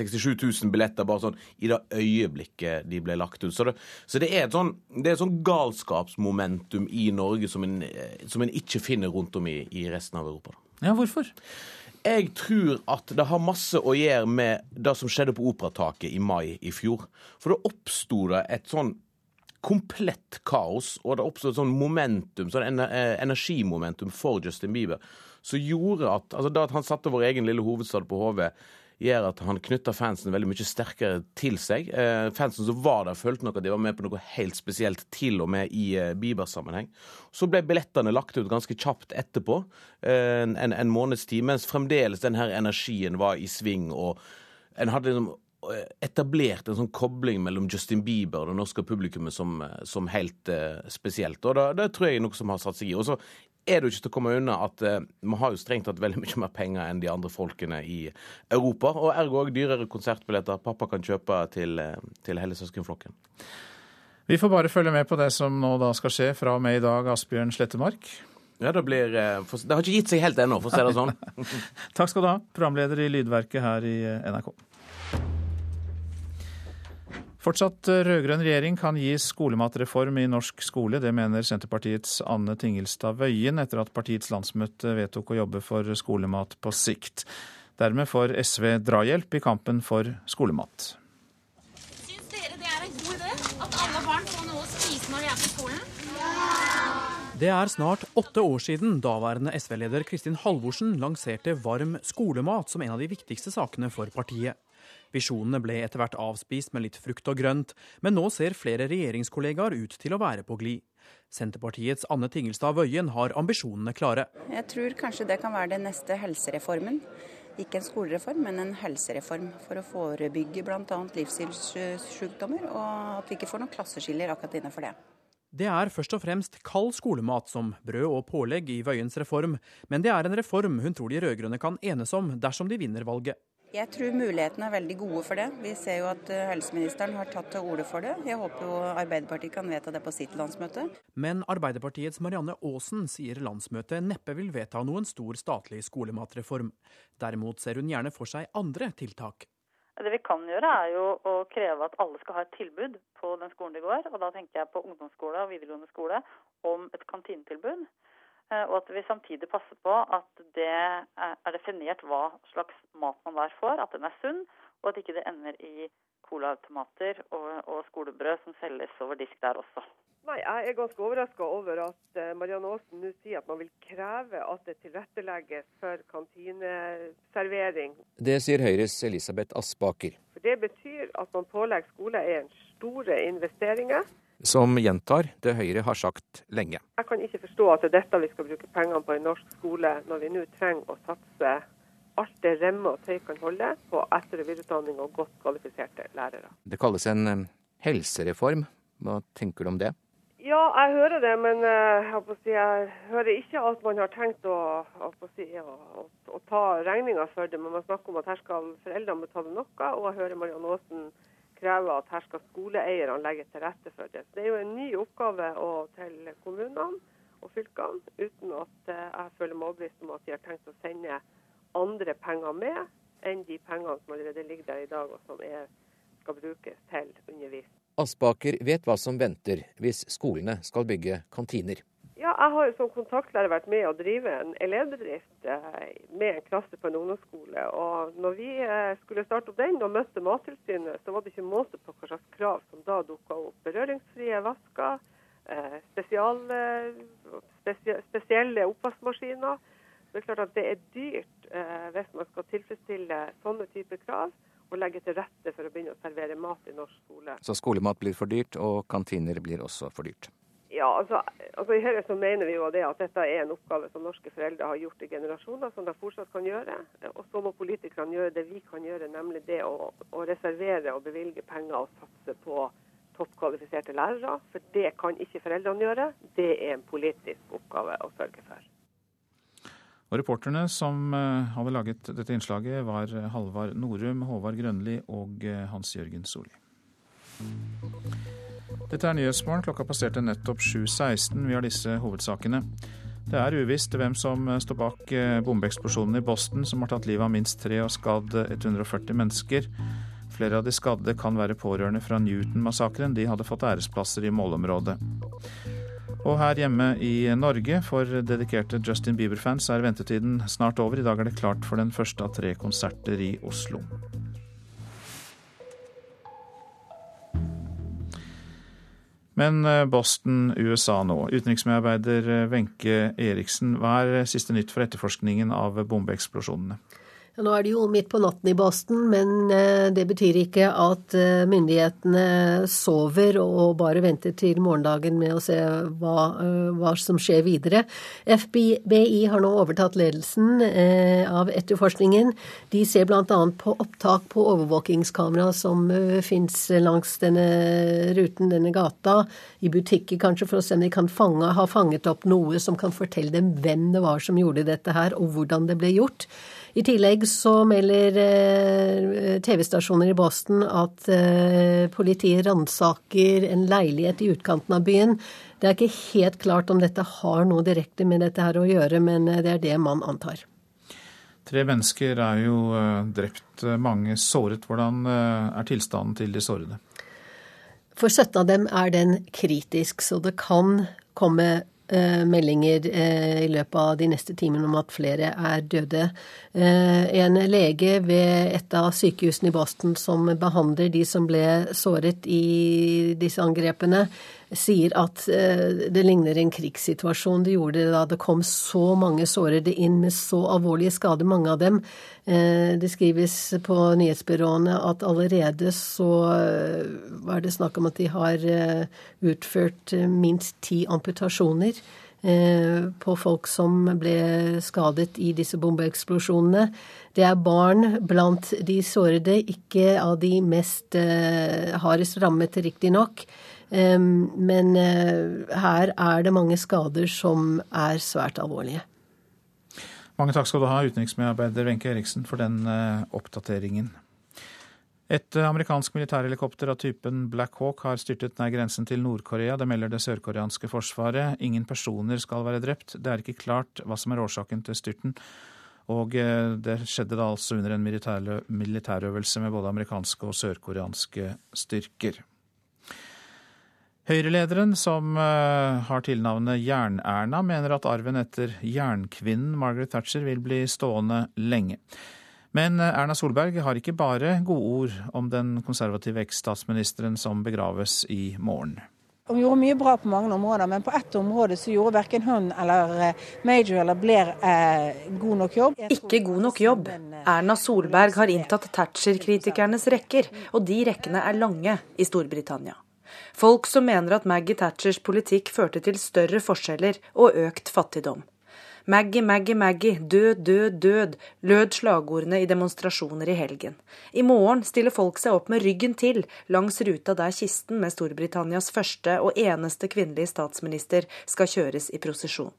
000 billetter bare sånn i det øyeblikket de ble lagt ut. Så det, så det er et sånn, det er et sånn galskapsmomentum i Norge som en, som en ikke finner rundt om i, i resten av Europa. Ja, hvorfor? Jeg tror at det har masse å gjøre med det som skjedde på Operataket i mai i fjor. For da oppsto det et sånn komplett kaos, og det oppstod et sånn momentum, sånn eh, energimomentum for Justin Bieber, som gjorde at altså da at han satte vår egen lille hovedstad på hodet gjør at han knytter fansen veldig mye sterkere til seg. Eh, fansen som var der, følte nok at de var med på noe helt spesielt, til og med i eh, Bieber-sammenheng. Så ble billettene lagt ut ganske kjapt etterpå, eh, en, en, måneds tid, mens fremdeles den her energien var i sving. og en hadde liksom eh, etablert en sånn kobling mellom Justin Bieber og det norske publikummet som, eh, som helt eh, spesielt. Og det, det, tror jeg er noe som har satt seg i. Og så er det jo ikke til å komme unna at vi har jo strengt tatt veldig mye mer penger enn de andre folkene i Europa. Og ergo òg dyrere konsertbilletter pappa kan kjøpe til, uh, til hele søskenflokken. Vi får bare følge med på det som nå da skal skje fra og med i dag, Asbjørn Slettemark. Ja, Det blir uh, Det har ikke gitt seg helt ennå, for å si det sånn. Takk skal du ha, programleder i Lydverket her i NRK. Fortsatt rød-grønn regjering kan gi skolematreform i norsk skole. Det mener Senterpartiets Anne Tingelstad Wøien etter at partiets landsmøte vedtok å jobbe for skolemat på sikt. Dermed får SV drahjelp i kampen for skolemat. Syns dere det er en god idé at alle barn får noe å spise når de er på skolen? Det er snart åtte år siden daværende SV-leder Kristin Halvorsen lanserte varm skolemat som en av de viktigste sakene for partiet. Visjonene ble etter hvert avspist med litt frukt og grønt, men nå ser flere regjeringskollegaer ut til å være på glid. Senterpartiets Anne Tingelstad Wøien har ambisjonene klare. Jeg tror kanskje det kan være den neste helsereformen. Ikke en skolereform, men en helsereform for å forebygge bl.a. livsstilssykdommer, og at vi ikke får noen klasseskiller akkurat innenfor det. Det er først og fremst kald skolemat som brød og pålegg i Wøiens reform, men det er en reform hun tror de rød-grønne kan enes om dersom de vinner valget. Jeg tror mulighetene er veldig gode for det. Vi ser jo at eh, helseministeren har tatt til orde for det. Jeg håper jo Arbeiderpartiet kan vedta det på sitt landsmøte. Men Arbeiderpartiets Marianne Aasen sier landsmøtet neppe vil vedta noen stor statlig skolematreform. Derimot ser hun gjerne for seg andre tiltak. Det vi kan gjøre er jo å kreve at alle skal ha et tilbud på den skolen de går. Og da tenker jeg på ungdomsskole og videregående skole om et kantinetilbud. Eh, og at vi samtidig passer på at det er definert hva slags mat man der får, at den er sunn, og at ikke det ender i colaautomater og, og skolebrød som selges over disk der også. Nei, Jeg er ganske overraska over at eh, Marianne Aasen nå sier at man vil kreve at det tilrettelegges for kantineservering. Det sier Høyres Elisabeth Aspaker. For Det betyr at man pålegger skoleeieren store investeringer som gjentar det Høyre har sagt lenge. Jeg kan ikke forstå at det er dette vi skal bruke pengene på i norsk skole, når vi nå trenger å satse alt det remme og tøy kan holde på etter- og videreutdanning og godt kvalifiserte lærere. Det kalles en eh, helsereform. Hva tenker du om det? Ja, jeg hører det, men eh, jeg, si, jeg hører ikke at man har tenkt å, å, si, å, å ta regninga for det. Men man snakker om at her skal foreldrene betale noe, og jeg hører Marianne Aasen krever at her skal skoleeierne legge til rette for det. Det er jo en ny oppgave til kommunene og fylkene, uten at eh, jeg føler meg overbevist om at de har tenkt å sende andre penger med enn de pengene som allerede ligger der i dag, og som er, skal brukes til undervisning. Aspaker vet hva som venter hvis skolene skal bygge kantiner. Ja, jeg har jo som kontaktlærer vært med å drive en elevbedrift eh, med en klasse på en ungdomsskole. Og når vi eh, skulle starte opp den og møtte Mattilsynet, så var det ikke måte på hva slags krav som da dukka opp. Berøringsfrie vasker, eh, spesielle oppvaskmaskiner. Det er klart at det er dyrt hvis man skal tilfredsstille sånne typer krav og legge til rette for å begynne å servere mat i norsk skole. Så skolemat blir for dyrt, og kantiner blir også for dyrt? Ja, altså, altså I Høyre så mener vi jo det at dette er en oppgave som norske foreldre har gjort i generasjoner, som de fortsatt kan gjøre. Og så må politikerne gjøre det vi kan gjøre, nemlig det å, å reservere og bevilge penger og satse på toppkvalifiserte lærere. For det kan ikke foreldrene gjøre. Det er en politisk oppgave å sørge for. Og Reporterne som eh, hadde laget dette innslaget, var Halvard Norum, Håvard Grønli og eh, Hans Jørgen Solli. Dette er Nyhetsmorgen. Klokka passerte nettopp 7.16. Vi har disse hovedsakene. Det er uvisst hvem som står bak eh, bombeeksplosjonen i Boston, som har tatt livet av minst tre og skadd 140 mennesker. Flere av de skadde kan være pårørende fra Newton-massakren. De hadde fått æresplasser i målområdet. Og her hjemme i Norge, for dedikerte Justin Bieber-fans, er ventetiden snart over. I dag er det klart for den første av tre konserter i Oslo. Men eh, Boston, USA nå. Utenriksmedarbeider eh, Wenche Eriksen, hva er siste nytt for etterforskningen av bombeeksplosjonene? Nå er det jo midt på natten i Boston, men eh, det betyr ikke at eh, myndighetene sover og bare venter til morgendagen med å se hva, eh, hva som skjer videre. FBI har nå overtatt ledelsen av etterforskningen. De ser bl.a. på opptak på overvåkingskamera som fins langs denne ruten, denne gata, i butikker kanskje, for å se om de kan fange, ha fanget opp noe som kan fortelle dem hvem det var som gjorde dette her, og hvordan det ble gjort. I tillegg så melder eh, TV-stasjoner i Boston at eh, politiet ransaker en leilighet i utkanten av byen. Det er ikke helt klart om dette har noe direkte med dette her å gjøre, men eh, det er det man antar. Tre mennesker er jo drept, mange såret. Hvordan er tilstanden til de sårede? For 17 av dem er den kritisk, så det kan komme meldinger eh, i løpet av de neste timene om at flere er døde. Eh, en lege ved et av sykehusene i Boston som behandler de som ble såret i disse angrepene, sier at det ligner en krigssituasjon. Det gjorde det da det kom så mange sårede inn med så alvorlige skader, mange av dem. Det skrives på nyhetsbyråene at allerede så var det snakk om at de har utført minst ti amputasjoner. Eh, på folk som ble skadet i disse bombeeksplosjonene. Det er barn blant de sårede, ikke av de mest eh, hardest rammet, riktignok. Men eh, her er det mange skader som er svært alvorlige. Mange takk skal du ha, utenriksmedarbeider Wenche Eriksen, for den oppdateringen. Et eh, amerikansk militærhelikopter av typen Black Hawk har styrtet nær grensen til Nord-Korea. Det melder det sørkoreanske forsvaret. Ingen personer skal være drept. Det er ikke klart hva som er årsaken til styrten. Og eh, det skjedde da altså under en militærøvelse med både amerikanske og sørkoreanske styrker. Høyrelederen, som eh, har tilnavnet Jern-Erna, mener at arven etter jernkvinnen Margaret Thatcher vil bli stående lenge. Men eh, Erna Solberg har ikke bare gode ord om den konservative eks-statsministeren som begraves i morgen. Hun gjorde mye bra på mange områder, men på ett område så gjorde verken hun eller eh, Major eller Blair eh, god nok jobb. Ikke god nok jobb. Erna Solberg har inntatt Thatcher-kritikernes rekker, og de rekkene er lange i Storbritannia. Folk som mener at Maggie Thatchers politikk førte til større forskjeller og økt fattigdom. Maggie, Maggie, Maggie, død, død, død, lød slagordene i demonstrasjoner i helgen. I morgen stiller folk seg opp med ryggen til langs ruta der kisten med Storbritannias første og eneste kvinnelige statsminister skal kjøres i prosesjon.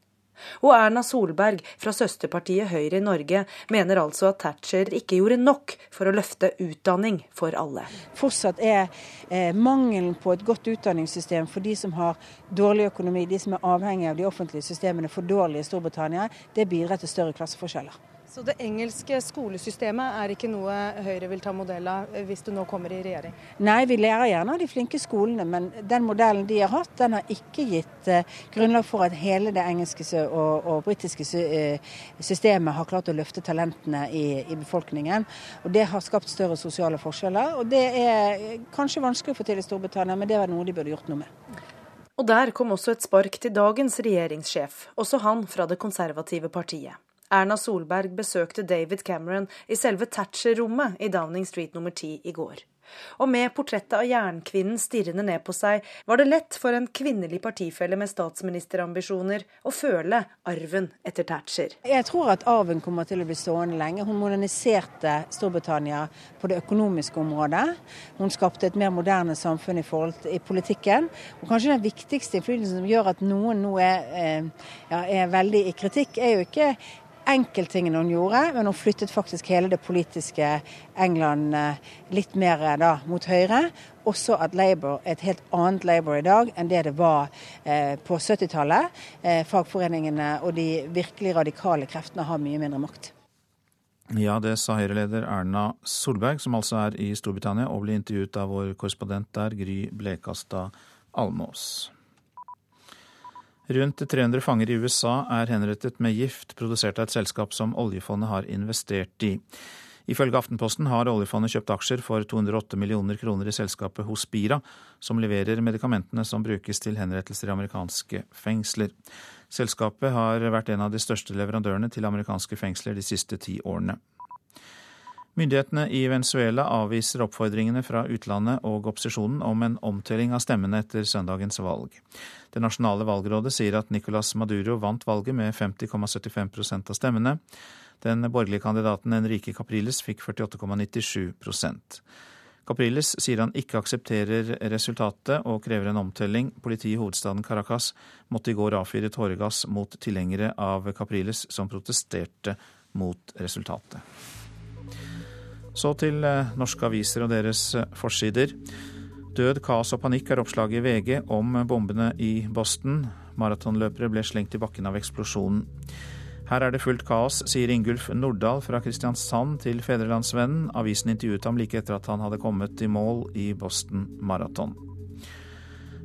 Og Erna Solberg fra søsterpartiet Høyre i Norge mener altså at Thatcher ikke gjorde nok for å løfte utdanning for alle. Fortsatt er eh, mangelen på et godt utdanningssystem for de som har dårlig økonomi, de som er avhengig av de offentlige systemene, for dårlig i Storbritannia. Det bidrar til større klasseforskjeller. Så det engelske skolesystemet er ikke noe Høyre vil ta modell av hvis du nå kommer i regjering? Nei, vi lærer gjerne av de flinke skolene, men den modellen de har hatt, den har ikke gitt uh, grunnlag for at hele det engelske og, og britiske uh, systemet har klart å løfte talentene i, i, befolkningen. Og Det har skapt større sosiale forskjeller. og Det er kanskje vanskelig å få til i Storbritannia, men det var noe de burde gjort noe med. Og der kom også et spark til dagens regjeringssjef, også han fra det konservative partiet. Erna Solberg besøkte David Cameron i selve Thatcher-rommet i Downing Street nummer 10 i går. Og med portrettet av jernkvinnen stirrende ned på seg, var det lett for en kvinnelig partifelle med statsministerambisjoner å føle arven etter Thatcher. Jeg tror at arven kommer til å bli stående lenge. Hun moderniserte Storbritannia på det økonomiske området. Hun skapte et mer moderne samfunn i forhold til i politikken. Og kanskje den viktigste innflytelsen som gjør at noen nå er, eh, ja, er veldig i kritikk, er jo ikke enkelttingene hun gjorde, men hun flyttet faktisk hele det politiske England eh, litt mer eh, da, mot høyre. Også at Labour er et helt annet Labour i dag enn det det var eh, på 70-tallet. Eh, fagforeningene og de virkelig radikale kreftene har mye mindre makt. Ja, det sa Høyre-leder Erna Solberg, som altså er i Storbritannia og ble intervjuet av vår korrespondent der, Gry Blekastad Almås. Rundt 300 fanger i USA er henrettet med gift produsert av et selskap som oljefondet har investert i. Ifølge Aftenposten har oljefondet kjøpt aksjer for 208 millioner kroner i selskapet Hospira, som leverer medikamentene som brukes til henrettelser i amerikanske fengsler. Selskapet har vært en av de største leverandørene til amerikanske fengsler de siste ti årene. Myndighetene i Venezuela avviser oppfordringene fra utlandet og opposisjonen om en omtelling av stemmene etter søndagens valg. Det nasjonale valgrådet sier at Nicolas Maduro vant valget med 50,75% av stemmene. Den borgerlige kandidaten Enrique Capriles fikk 48,97% Capriles sier han ikke aksepterer resultatet og krever en omtelling. Politiet i hovedstaden Caracas måtte i går avfyre tåregass mot tilhengere av Capriles som protesterte mot resultatet. Så til eh, norske aviser og deres eh, forsider. Død, kaos og panikk er oppslaget i VG om bombene i Boston. Maratonløpere ble slengt i bakken av eksplosjonen. Her er det fullt kaos, sier Ingulf Nordahl fra Kristiansand til Fedrelandsvennen. Avisen intervjuet ham like etter at han hadde kommet i mål i Boston Marathon.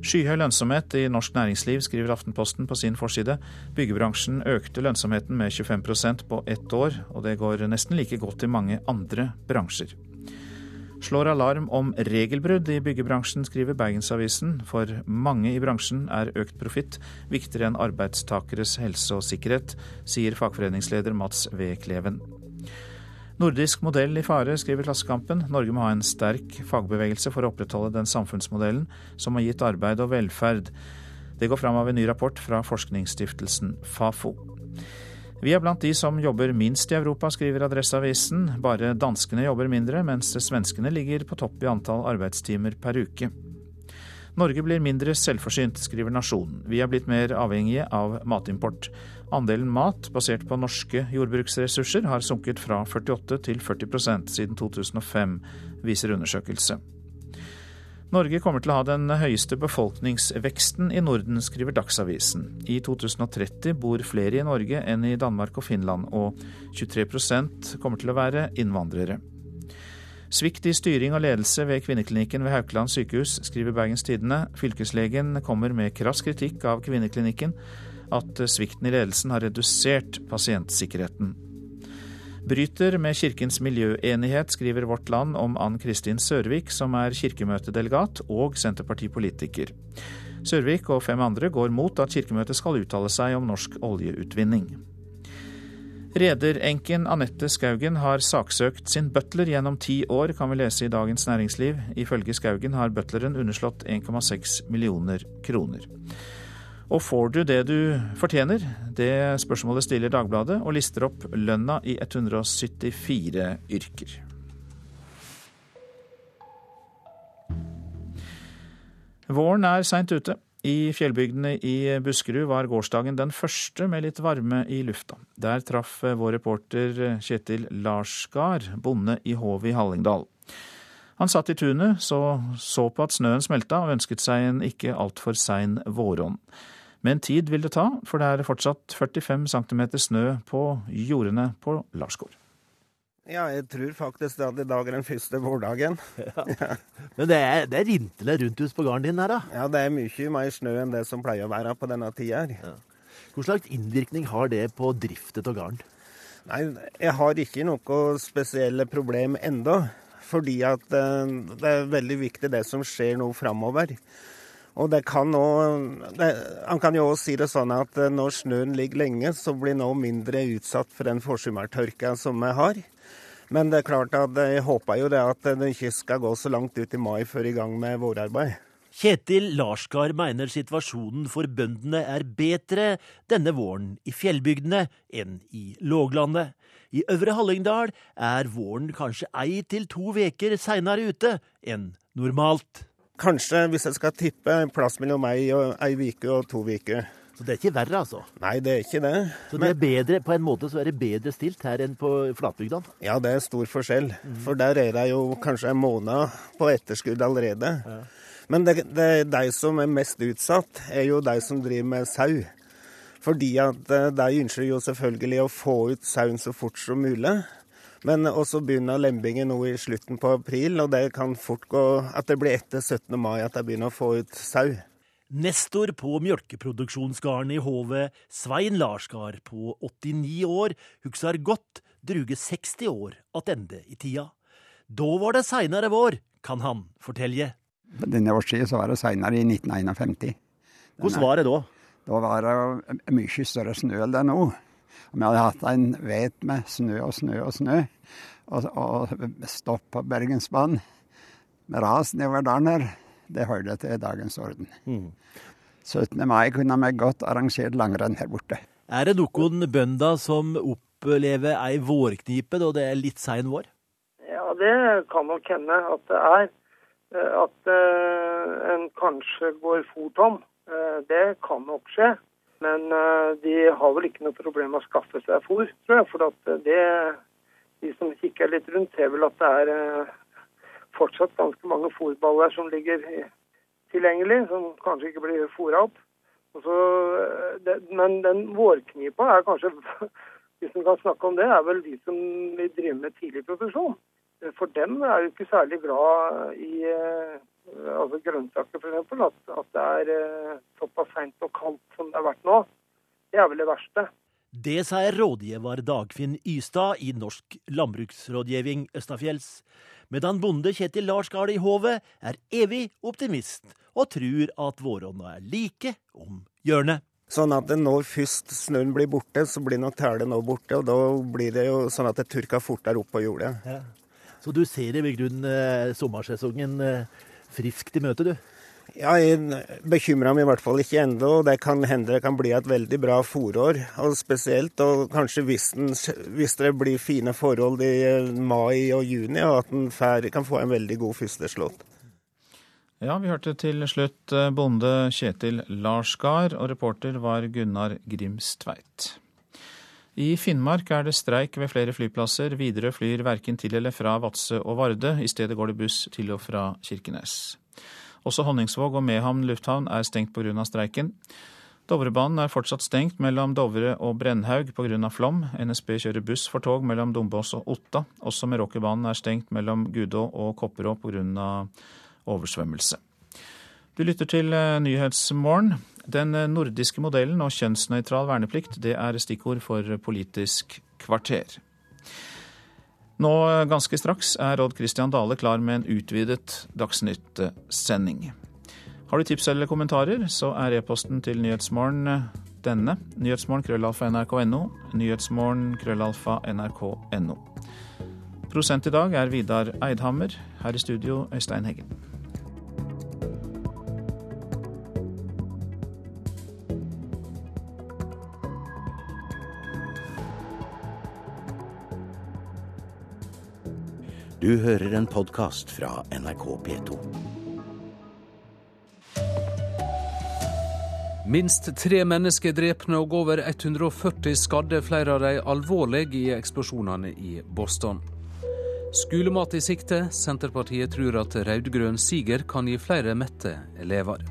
Skyhøy lønnsomhet i norsk næringsliv, skriver Aftenposten på sin forside. Byggebransjen økte lønnsomheten med 25% på ett år, og det går nesten like godt i mange andre bransjer. Slår alarm om regelbrudd i byggebransjen, skriver Bergensavisen. For mange i bransjen er økt profitt viktigere enn arbeidstakeres helse og sikkerhet, sier fagforeningsleder Mats V. Kleven. Nordisk modell i fare, skriver Klassekampen. Norge må ha en sterk fagbevegelse for å opprettholde den samfunnsmodellen som har gitt arbeid og velferd. Det går fram av en ny rapport fra forskningsstiftelsen Fafo. Vi er blant de som jobber minst i Europa, skriver Adresseavisen. Bare danskene jobber mindre, mens svenskene ligger på topp i antall arbeidstimer per uke. Norge blir mindre selvforsynt, skriver Nasjonen. Vi er blitt mer avhengige av matimport. Andelen mat basert på norske jordbruksressurser har sunket fra 48 til 40% siden 2005, viser undersøkelse. Norge kommer til å ha den høyeste befolkningsveksten i Norden, skriver Dagsavisen. I 2030 bor flere i Norge enn i Danmark og Finland, og 23% kommer til å være innvandrere. Svikt i styring og ledelse ved kvinneklinikken ved Haukeland sykehus, skriver Bergens Tidende. Fylkeslegen kommer med krass kritikk av kvinneklinikken, at svikten i ledelsen har redusert pasientsikkerheten. Bryter med Kirkens miljøenighet, skriver Vårt Land om Ann Kristin Sørvik, som er kirkemøtedelegat og Senterpartipolitiker. Sørvik og fem andre går mot at Kirkemøtet skal uttale seg om norsk oljeutvinning. Rederenken Anette Skaugen har saksøkt sin butler gjennom ti år, kan vi lese i Dagens Næringsliv. Ifølge Skaugen har butleren underslått 1,6 millioner kroner. Og får du det du fortjener? Det spørsmålet stiller Dagbladet, og lister opp lønna i 174 yrker. Våren er seint ute. I fjellbygdene i Buskerud var gårsdagen den første med litt varme i lufta. Der traff vår reporter Kjetil Larsgard bonde i Håv i Hallingdal. Han satt i tunet, så så på at snøen smelta, og ønsket seg en ikke altfor sein våronn. Men tid vil det ta, for det er fortsatt 45 cm snø på jordene på Larsgård. Ja, jeg tror faktisk at i dag er den første vårdagen. Ja. Men det er, det er rintele rundt hus på gården din her, da? Ja, det er mye mer snø enn det som pleier å være på denne tida. Ja. Hvor slags innvirkning har det på driftet av gården? Nei, jeg har ikke noe spesielle problem enda. Fordi at eh, det er veldig viktig det som skjer nå framover. Og det kan også, Han kan jo òg si det sånn at eh, når snøen ligger lenge, så blir nå mindre utsatt for den forsommertørka som vi har. Men det er klart at jeg håper jo det at det ikke skal gå så langt ut i mai før i gang med vårarbeid. Kjetil Larsgard mener situasjonen for bøndene er bedre denne våren i fjellbygdene enn i låglandet. I Øvre Hallingdal er våren kanskje ei til to veker seinere ute enn normalt. Kanskje, hvis jeg skal tippe, en plass mellom ei, og, ei vike og to uker. Så det er ikke verre, altså? Nei, det er ikke det. Så det er bedre, på en måte så er det bedre stilt her enn på flatbygdene? Ja, det er stor forskjell. Mm. For der er det jo kanskje en måned på etterskudd allerede. Ja. Men det, det, de som er mest utsatt, er jo de som driver med sau. Fordi at eh, de ønsker jo selvfølgelig å få ut sauen så fort som mulig. Men også begynner lembingen nå i slutten på april, og det kan fort gå at det blir etter 17. mai at de begynner å få ut sau. Nestor på mjølkeproduksjonsgarden i Hove, Svein Larsgard på 89 år, husker godt druge 60 år attende i tida. Da var det seinere vår, kan han fortelle. På Denne årstida så var det seinere, i 1951. Hvordan var det da? Da var det mye større snø enn det er nå. Vi hadde hatt en vet med snø og snø og snø, og, og stopp på Bergensbanen med ras nedover dalen her. Det hørte til dagens orden. Mm. 17. mai kunne vi godt arrangert langrenn her borte. Er det noen bønder som opplever ei vårknipe da det er litt sein vår? Ja, det kan nok hende at det er. At uh, en kanskje går fort om. Eh, det kan nok skje. Men eh, de har vel ikke noe problem med å skaffe seg fôr, tror jeg. For at det, de som kikker litt rundt, ser vel at det er eh, fortsatt ganske mange fôrballer som ligger tilgjengelig, som kanskje ikke blir fôra opp. Så, det, men den vårknipa er kanskje, hvis man kan snakke om det, er vel de som vil drive med tidlig produksjon. For dem er jo ikke særlig glad i altså grønnsaker f.eks., at, at det er eh, såpass seint og kaldt som det har vært nå. Det er vel det verste. Det sier rådgiver Dagfinn Ystad i Norsk landbruksrådgivning Østafjells. Medan bonde Kjetil Larsgard i Hove er evig optimist og tror at våronna er like om hjørnet. Sånn at når først snøen blir borte, så blir nok tælet nå borte. Og da blir det jo sånn at det tørker fortere opp på jordet. Ja. Så du ser i grunnen eh, sommersesongen eh, friskt i møte, du? Ja, jeg bekymrer meg i hvert fall ikke ennå. Det kan hende det kan bli et veldig bra fòrår. Og spesielt og kanskje hvis, den, hvis, det blir fine forhold i eh, mai og juni, og at en kan få en veldig god førsteslått. Ja, vi hørte til slutt bonde Kjetil Larsgard, og reporter var Gunnar Grimstveit. I Finnmark er det streik ved flere flyplasser. Widerøe flyr verken til eller fra Vadsø og Varde. I stedet går det buss til og fra Kirkenes. Også Honningsvåg og Mehamn lufthavn er stengt pga. streiken. Dovrebanen er fortsatt stengt mellom Dovre og Brennhaug pga. flom. NSB kjører buss for tog mellom Dombås og Otta. Også Meråkerbanen er stengt mellom Gudå og Kopperå pga. oversvømmelse. Du lytter til eh, Nyhetsmorgen. Den nordiske modellen og kjønnsnøytral verneplikt, det er stikkord for Politisk kvarter. Nå ganske straks er Odd Christian Dale klar med en utvidet Dagsnytt-sending. Har du tips eller kommentarer, så er e-posten til Nyhetsmorgen denne. Nyhetsmorgen krøllalfa nrk.no. Nyhetsmorgen krøllalfa nrk.no. Prosent i dag er Vidar Eidhammer. Her i studio Øystein Heggen. Du hører en podkast fra NRK P2. Minst tre mennesker drepne og over 140 skadde, flere av de alvorlig i eksplosjonene i Boston. Skolemat i sikte. Senterpartiet tror at rød-grønn siger kan gi flere mette elever.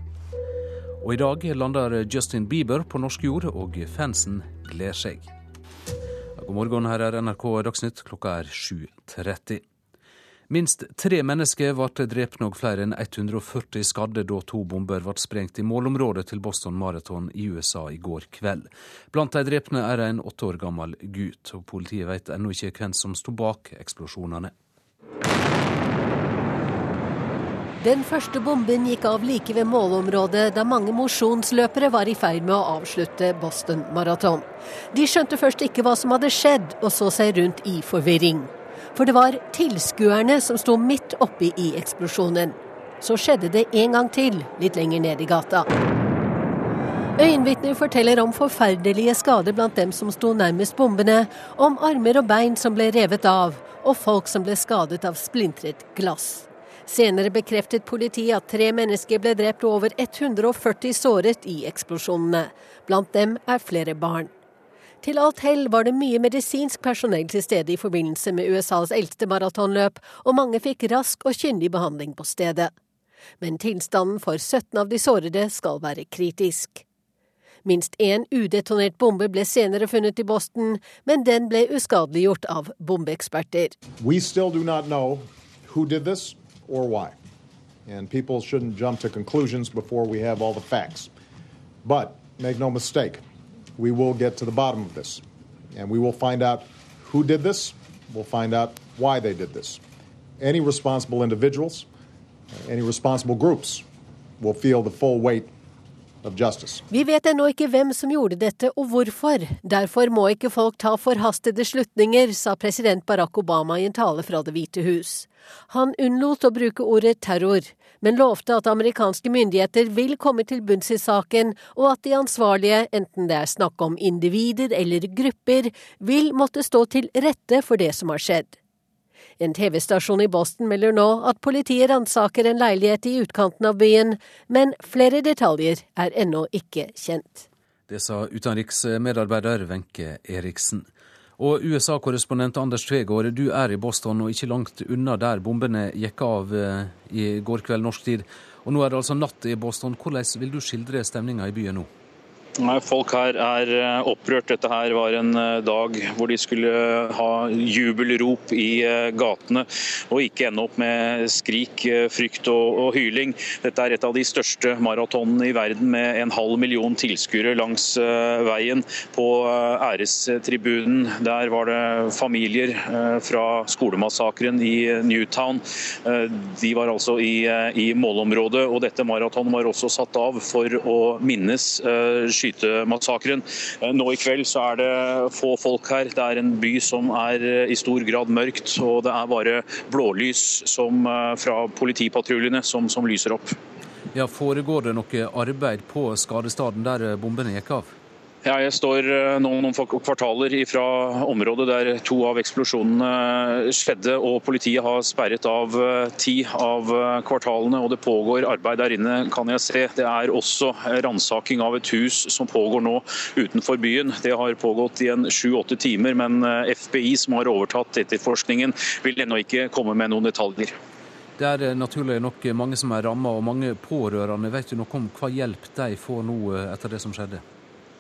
Og i dag lander Justin Bieber på norsk jord, og fansen gleder seg. God morgen, her er NRK Dagsnytt. Klokka er 7.30. Minst tre mennesker ble drept og flere enn 140 skadde da to bomber ble sprengt i målområdet til Boston Marathon i USA i går kveld. Blant de drepne er en åtte år gammel gutt, og politiet vet ennå ikke hvem som sto bak eksplosjonene. Den første bomben gikk av like ved målområdet da mange mosjonsløpere var i ferd med å avslutte Boston Marathon. De skjønte først ikke hva som hadde skjedd, og så seg rundt i forvirring. For det var tilskuerne som sto midt oppi i eksplosjonen. Så skjedde det en gang til, litt lenger ned i gata. Øyenvitner forteller om forferdelige skader blant dem som sto nærmest bombene, om armer og bein som ble revet av, og folk som ble skadet av splintret glass. Senere bekreftet politiet at tre mennesker ble drept og over 140 såret i eksplosjonene. Blant dem er flere barn. Til alt hell var det mye medisinsk personell til stede i forbindelse med USAs eldste maratonløp, og mange fikk rask og kyndig behandling på stedet. Men tilstanden for 17 av de sårede skal være kritisk. Minst én udetonert bombe ble senere funnet i Boston, men den ble uskadeliggjort av bombeeksperter. And people shouldn't jump to conclusions before we have all the facts. But make no mistake, we will get to the bottom of this. And we will find out who did this, we'll find out why they did this. Any responsible individuals, any responsible groups will feel the full weight Vi vet ennå ikke hvem som gjorde dette og hvorfor. Derfor må ikke folk ta forhastede slutninger, sa president Barack Obama i en tale fra Det hvite hus. Han unnlot å bruke ordet terror, men lovte at amerikanske myndigheter vil komme til bunns i saken, og at de ansvarlige, enten det er snakk om individer eller grupper, vil måtte stå til rette for det som har skjedd. En TV-stasjon i Boston melder nå at politiet ransaker en leilighet i utkanten av byen, men flere detaljer er ennå ikke kjent. Det sa utenriksmedarbeider Wenche Eriksen. Og USA-korrespondent Anders Tvegård, du er i Boston og ikke langt unna der bombene gikk av eh, i går kveld norsk tid. Og nå er det altså natt i Boston. Hvordan vil du skildre stemninga i byen nå? Folk her er eh, opprørt. Dette her var en eh, dag hvor de skulle ha jubelrop i eh, gatene, og ikke ende opp med skrik, frykt og, hyling. Dette er et av de største maratonene i verden med en halv million tilskuere langs veien. På ærestribunen der var det familier fra skolemassakren i Newtown. De var altså i, i målområdet, og dette maratonet var også satt av for å minnes skytemassakren. Eh, nå i kveld så er det få folk her. Det er en by som er eh, i stor grad mørkt, og det er bare blålys som, eh, fra politipatruljene som, som lyser opp. Ja, Foregår det noe arbeid på skadestaden der bombene gikk av? Ja, jeg står eh, nå noen kvartaler fra området der to av eksplosjonene skjedde. og Politiet har sperret av eh, ti av eh, kvartalene, og det pågår arbeid der inne. kan jeg se. Det er også ransaking av et hus som pågår nå utenfor byen. Det har pågått i en sju-åtte timer, men FBI, som har overtatt etterforskningen, vil ennå ikke komme med noen detaljer. Det er naturlig nok mange som er ramma, og mange pårørende. Vet du noe om hva hjelp de får nå etter det som skjedde?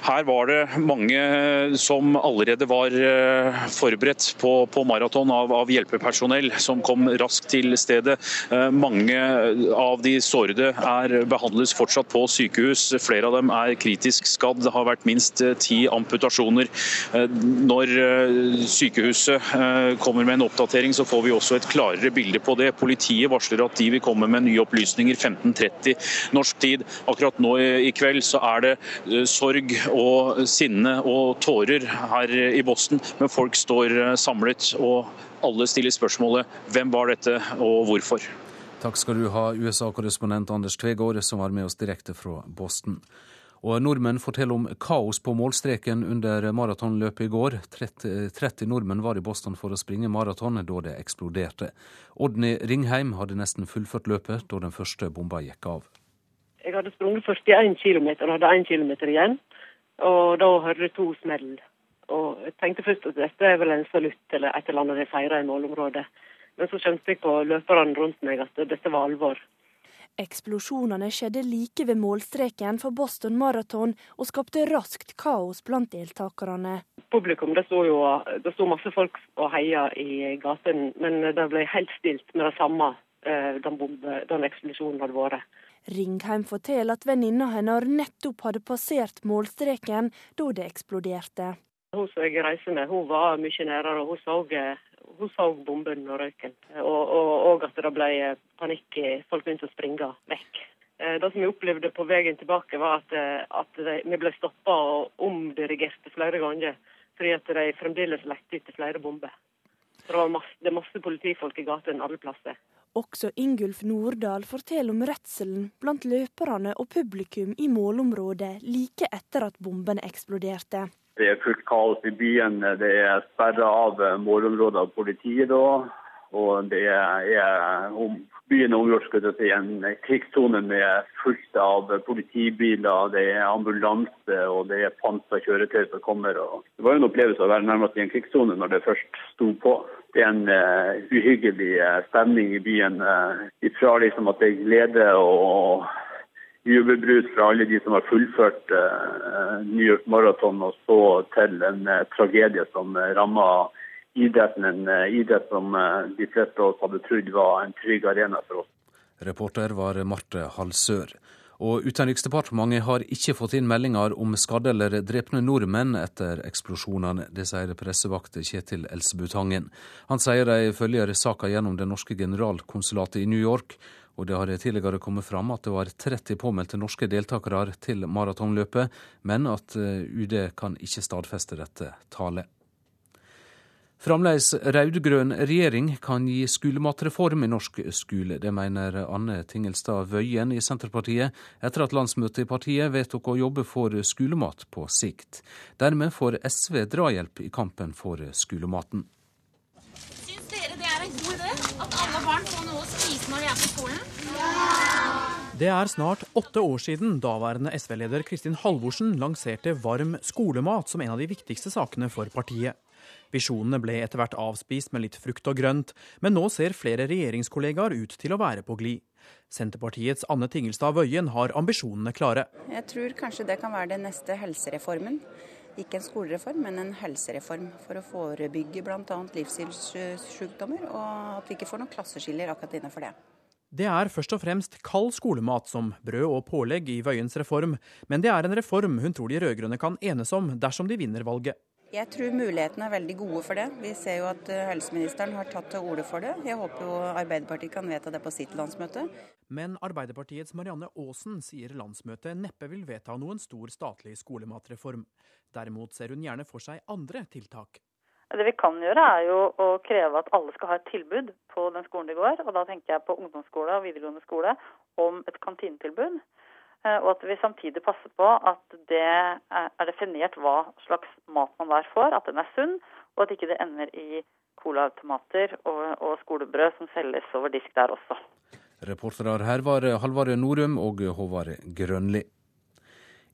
Her var det mange som allerede var eh, forberedt på, på maraton av, av, hjelpepersonell, som kom raskt til stedet. Eh, mange av de sårede er behandles fortsatt på sykehus. Flere av dem er kritisk skadd. Det har vært minst eh, ti amputasjoner. Når sykehuset kommer med en oppdatering, så får vi også et klarere bilde på det. Politiet varsler at de vil komme med nye opplysninger 15.30 norsk tid. Akkurat nå i kveld så er det sorg og sinne og tårer her i Boston, men folk står eh, samlet. og alle stiller spørsmålet hvem var dette og hvorfor. Takk skal du ha, USA-korrespondent Anders Tvegård, som var med oss direkte fra Boston. Og Nordmenn forteller om kaos på målstreken under maratonløpet i går. 30, 30 nordmenn var i Boston for å springe maraton da det eksploderte. Odny Ringheim hadde nesten fullført løpet da den første bomba gikk av. Jeg hadde sprunget 41 km og hadde 1 km igjen. Og da hørte jeg to smell. Og jeg tenkte først at dette er vel en salutt eller et eller annet de feirer i målområdet. Men så skjønte jeg på løperne rundt meg at dette var alvor. Eksplosjonene skjedde like ved målstreken for Boston Marathon og skapte raskt kaos blant deltakerne. Publikum, det sto jo det sto masse folk og heia i gaten, men det ble helt stilt med det samme eh, den, bombe, den eksplosjonen hadde vært. Ringheim forteller at venninna hennes nettopp hadde passert målstreken da det eksploderte. Hun som jeg reiser med, hun var mye nærmere. Hun så, hun så bomben og røyken. Og, og, og, at det ble panikk. Folk begynte å springe vekk. Eh, det som vi opplevde på veien tilbake, var at, eh, at vi ble stoppa og omdirigerte flere ganger. Fordi at de fremdeles lette etter flere bomber. Det, masse, det er masse politifolk i gatene alle plasser. Også Ingulf Nordahl forteller om redselen blant løperne og publikum i målområdet like etter at bombene eksploderte. Det er fullt kaos i byen. Det er sperra av målområder av politiet. da, Og det er om byen omgjort si, en krigssone med fullt av politibiler, det er ambulanse og det er pansra kjøretøy som kommer. Og det var jo en opplevelse å være nærmest i en krigssone når det først sto på. Det er en uh, uhyggelig uh, stemning i byen. Uh, ifra liksom at det er glede og jubelbrus fra alle de som har fullført New York Marathon, og så til en tragedie som rammer idretten en eh, idrett som eh, de fleste av oss hadde trodd var en trygg arena for oss. Reporter var Marte Halsør. Og Utenriksdepartementet har ikke fått inn meldinger om skadde eller drepne nordmenn etter eksplosjonene. Det sier pressevakt Kjetil Elsebutangen. Han sier de følger saka gjennom det norske generalkonsulatet i New York. Og det har tidligere kommet fram at det var 30 påmeldte norske deltakere til maratonløpet, men at eh, UD kan ikke stadfeste dette tallet. Fremdeles rød-grønn regjering kan gi skolematreform i norsk skole. Det mener Anne Tingelstad Wøien i Senterpartiet, etter at landsmøtet i partiet vedtok å jobbe for skolemat på sikt. Dermed får SV drahjelp i kampen for skolematen. Syns dere det er en god idé at alle barn får noe å spise når de er på skolen? Det er snart åtte år siden daværende SV-leder Kristin Halvorsen lanserte varm skolemat som en av de viktigste sakene for partiet. Visjonene ble etter hvert avspist med litt frukt og grønt, men nå ser flere regjeringskollegaer ut til å være på glid. Senterpartiets Anne Tingelstad Wøien har ambisjonene klare. Jeg tror kanskje det kan være den neste helsereformen. Ikke en skolereform, men en helsereform for å forebygge bl.a. livsstilssykdommer, og at vi ikke får noen klasseskiller akkurat innenfor det. Det er først og fremst kald skolemat som brød og pålegg i Wøiens reform, men det er en reform hun tror de rød-grønne kan enes om dersom de vinner valget. Jeg tror mulighetene er veldig gode for det. Vi ser jo at eh, helseministeren har tatt til orde for det. Jeg håper jo Arbeiderpartiet kan vedta det på sitt landsmøte. Men Arbeiderpartiets Marianne Aasen sier landsmøtet neppe vil vedta noen stor statlig skolematreform. Derimot ser hun gjerne for seg andre tiltak. Det vi kan gjøre er jo å kreve at alle skal ha et tilbud på den skolen de går. Og da tenker jeg på ungdomsskole og videregående skole om et kantinetilbud. Eh, og at vi samtidig passer på at det er definert hva slags mat man der får, at den er sunn, og at ikke det ender i colaautomater og, og skolebrød som selges over disk der også. Reportere her var Halvard Norum og Håvard Grønli.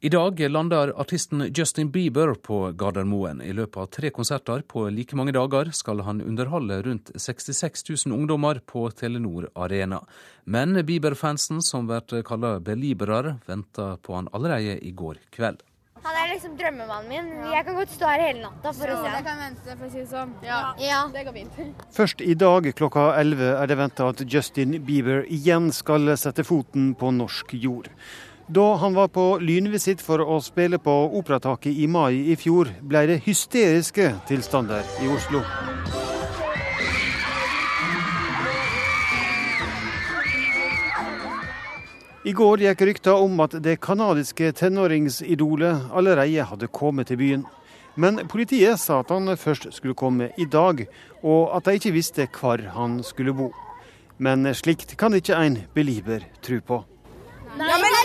I dag lander artisten Justin Bieber på Gardermoen. I løpet av tre konserter på like mange dager skal han underholde rundt 66 000 ungdommer på Telenor Arena. Men Bieber-fansen, som blir kalt belibere, venta på han allerede i går kveld. Han er liksom drømmemannen min. Jeg kan godt stå her hele natta for å se ham. kan vente, for å si det sånn. Ja, ja. det går fint. Først i dag klokka 11 er det venta at Justin Bieber igjen skal sette foten på norsk jord. Da han var på lynvisitt for å spille på Operataket i mai i fjor, ble det hysteriske tilstander i Oslo. I går gikk rykter om at det canadiske tenåringsidolet allerede hadde kommet til byen. Men politiet sa at han først skulle komme i dag, og at de ikke visste hvor han skulle bo. Men slikt kan ikke en belieber tro på. Nei, men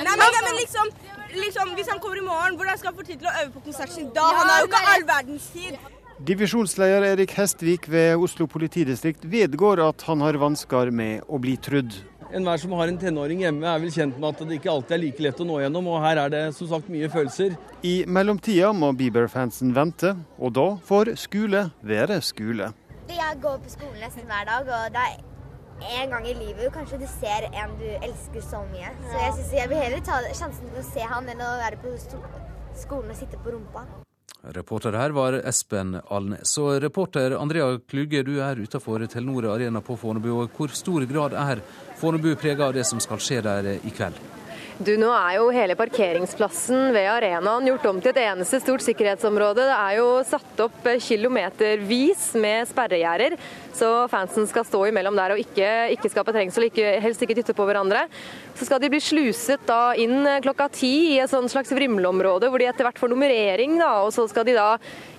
Nei, men, men liksom, liksom, Hvis han kommer i morgen, hvordan skal han få tid til å øve på konserten sin da? Han har jo ikke all verdens tid. Divisjonsleder Erik Hestvik ved Oslo politidistrikt vedgår at han har vansker med å bli trudd. Enhver som har en tenåring hjemme er vel kjent med at det ikke alltid er like lett å nå gjennom, og her er det som sagt mye følelser. I mellomtida må Bieber-fansen vente, og da får skole være skole. Jeg går på skolen nesten hver dag, og det er en gang i livet kanskje du ser en du elsker så mye. Så jeg synes jeg vil heller ta sjansen til å se han enn å være på skolen og sitte på rumpa. Reporter her var Espen Alnes. Og reporter Andrea Kluge, du er utenfor Telenor Arena på Fornebu. og Hvor stor grad er Fornebu prega av det som skal skje der i kveld? Du, Nå er jo hele parkeringsplassen ved arenaen gjort om til et eneste stort sikkerhetsområde. Det er jo satt opp kilometervis med sperregjerder, så fansen skal stå imellom der og ikke, ikke skape trengsel, ikke, helst ikke dytte på hverandre. Så skal de bli sluset da inn klokka ti i et sånn slags vrimleområde, hvor de etter hvert får nummerering. da, Og så skal de da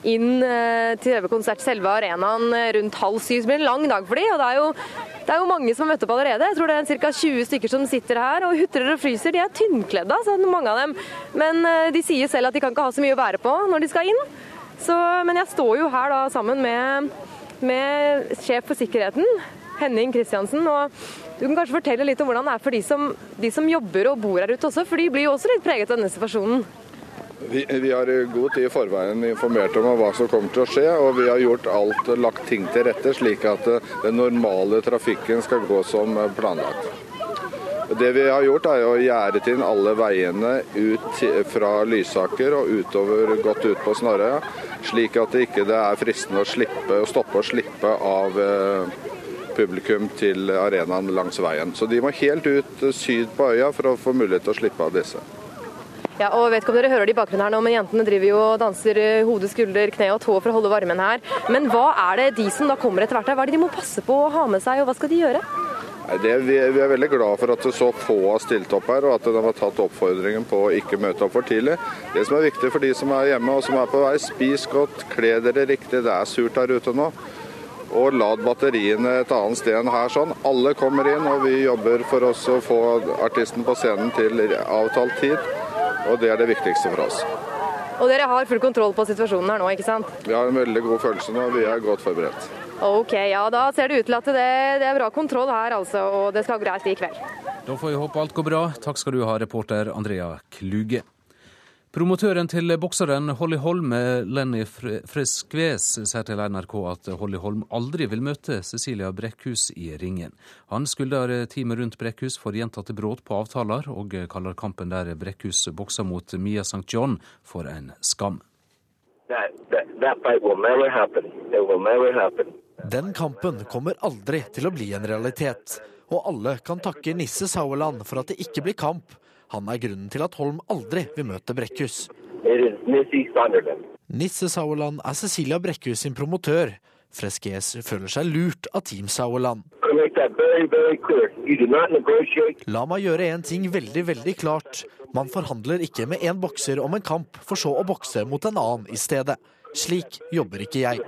inn eh, til TV-konsert selve arenaen rundt halv syv. Det blir en lang dag for de, og det er jo, det er jo mange som har møtt opp allerede. Jeg tror det er ca. 20 stykker som sitter her og hutrer og fryser. De er tynnkledde, altså, mange av dem. Men eh, de sier selv at de kan ikke ha så mye å være på når de skal inn. Så, men jeg står jo her da sammen med, med sjef for sikkerheten, Henning Kristiansen. du kan kanskje fortelle litt om hvordan det er for de som, de som jobber og bor her ute også, for de blir jo også litt preget av denne situasjonen. Vi, vi, har i god tid i forveien informert om hva som kommer til å skje, og vi har gjort alt lagt ting til rette slik at den normale trafikken skal gå som planlagt. Det vi har gjort er å gjerde inn alle veiene ut fra Lysaker og utover godt ut på Snarøya, slik at det ikke er fristende å, slippe, å stoppe og slippe av publikum til arenaen langs veien. Så de må helt ut syd på øya for å få mulighet til å slippe av disse. Ja, og vet ikke om dere hører det i bakgrunnen her nå, men Jentene driver jo og danser hode, skulder, kne og tå for å holde varmen her. Men hva er det de som da kommer etter hvert her, hva er det de må passe på å ha med seg, og hva skal de gjøre? Nei, det, vi, er, vi, er veldig glad for at så få har stilt opp her, og at de har tatt oppfordringen på å ikke møte opp for tidlig. Det som er viktig for de som er hjemme og som er på vei, spis godt, kle dere riktig. Det er surt der ute nå og lad batteriene et annet sted enn her. sånn. Alle kommer inn, og vi jobber for oss å få artisten på scenen til avtalt tid. Og det er det viktigste for oss. Og dere har full kontroll på situasjonen her nå, ikke sant? Vi har en veldig god følelse nå, vi er godt forberedt. Ok, ja da ser det ut til at det, det er bra kontroll her, altså. Og det skal gå greit i kveld. Da får vi håpe alt går bra. Takk skal du ha, reporter Andrea Kluge. Promotøren til bokseren Holly Holm, Lenny Freskves, sier til NRK at Holly Holm aldri vil møte Cecilia Brekkhus i ringen. Han skylder teamet rundt Brekkhus for gjentatte brudd på avtaler, og kaller kampen der Brekkhus bokser mot Mia St. John for en skam. Den kampen kommer aldri til å bli en realitet, og alle kan takke Nisse Sauerland for at det ikke blir kamp han er grunnen til at Holm aldri vil møte Brekkhus. Nisse Sauerland er Cecilia Brekkhus sin promotør. Freskes føler seg lurt av Team Sauerland. La meg gjøre en ting veldig, veldig klart. Man forhandler ikke med én bokser om en kamp, for så å bokse mot en annen i stedet. Slik jobber ikke jeg.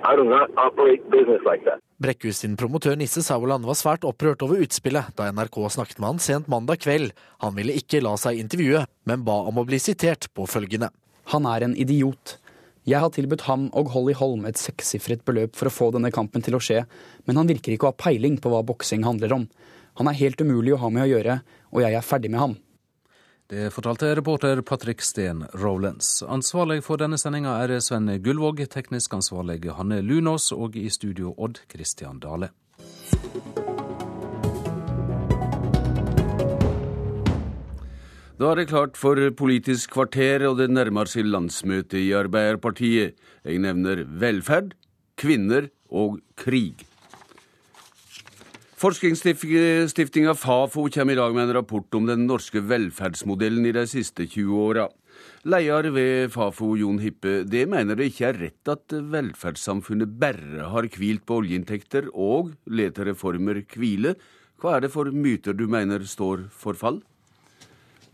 Brekkhus sin promotør Nisse Sauland var svært opprørt over utspillet da NRK snakket med han sent mandag kveld. Han ville ikke la seg intervjue, men ba om å bli sitert på følgende. Han er en idiot. Jeg har tilbudt ham og Holly Holm et sekssifret beløp for å få denne kampen til å skje, men han virker ikke å ha peiling på hva boksing handler om. Han er helt umulig å ha med å gjøre, og jeg er ferdig med ham. Det fortalte reporter Patrick Steen Rowlands. Ansvarlig for denne sendinga er Sven Gullvåg, teknisk ansvarlig Hanne Lunås og i studio Odd Christian Dale. Da er det klart for Politisk kvarter, og det nærmer seg landsmøte i Arbeiderpartiet. Jeg nevner velferd, kvinner og krig. Forskningsstiftinga Fafo kommer i dag med en rapport om den norske velferdsmodellen i de siste 20 åra. Leder ved Fafo, Jon Hippe, det mener det ikke er rett at velferdssamfunnet bare har hvilt på oljeinntekter og leter reformer hvile. Hva er det for myter du mener står for fall?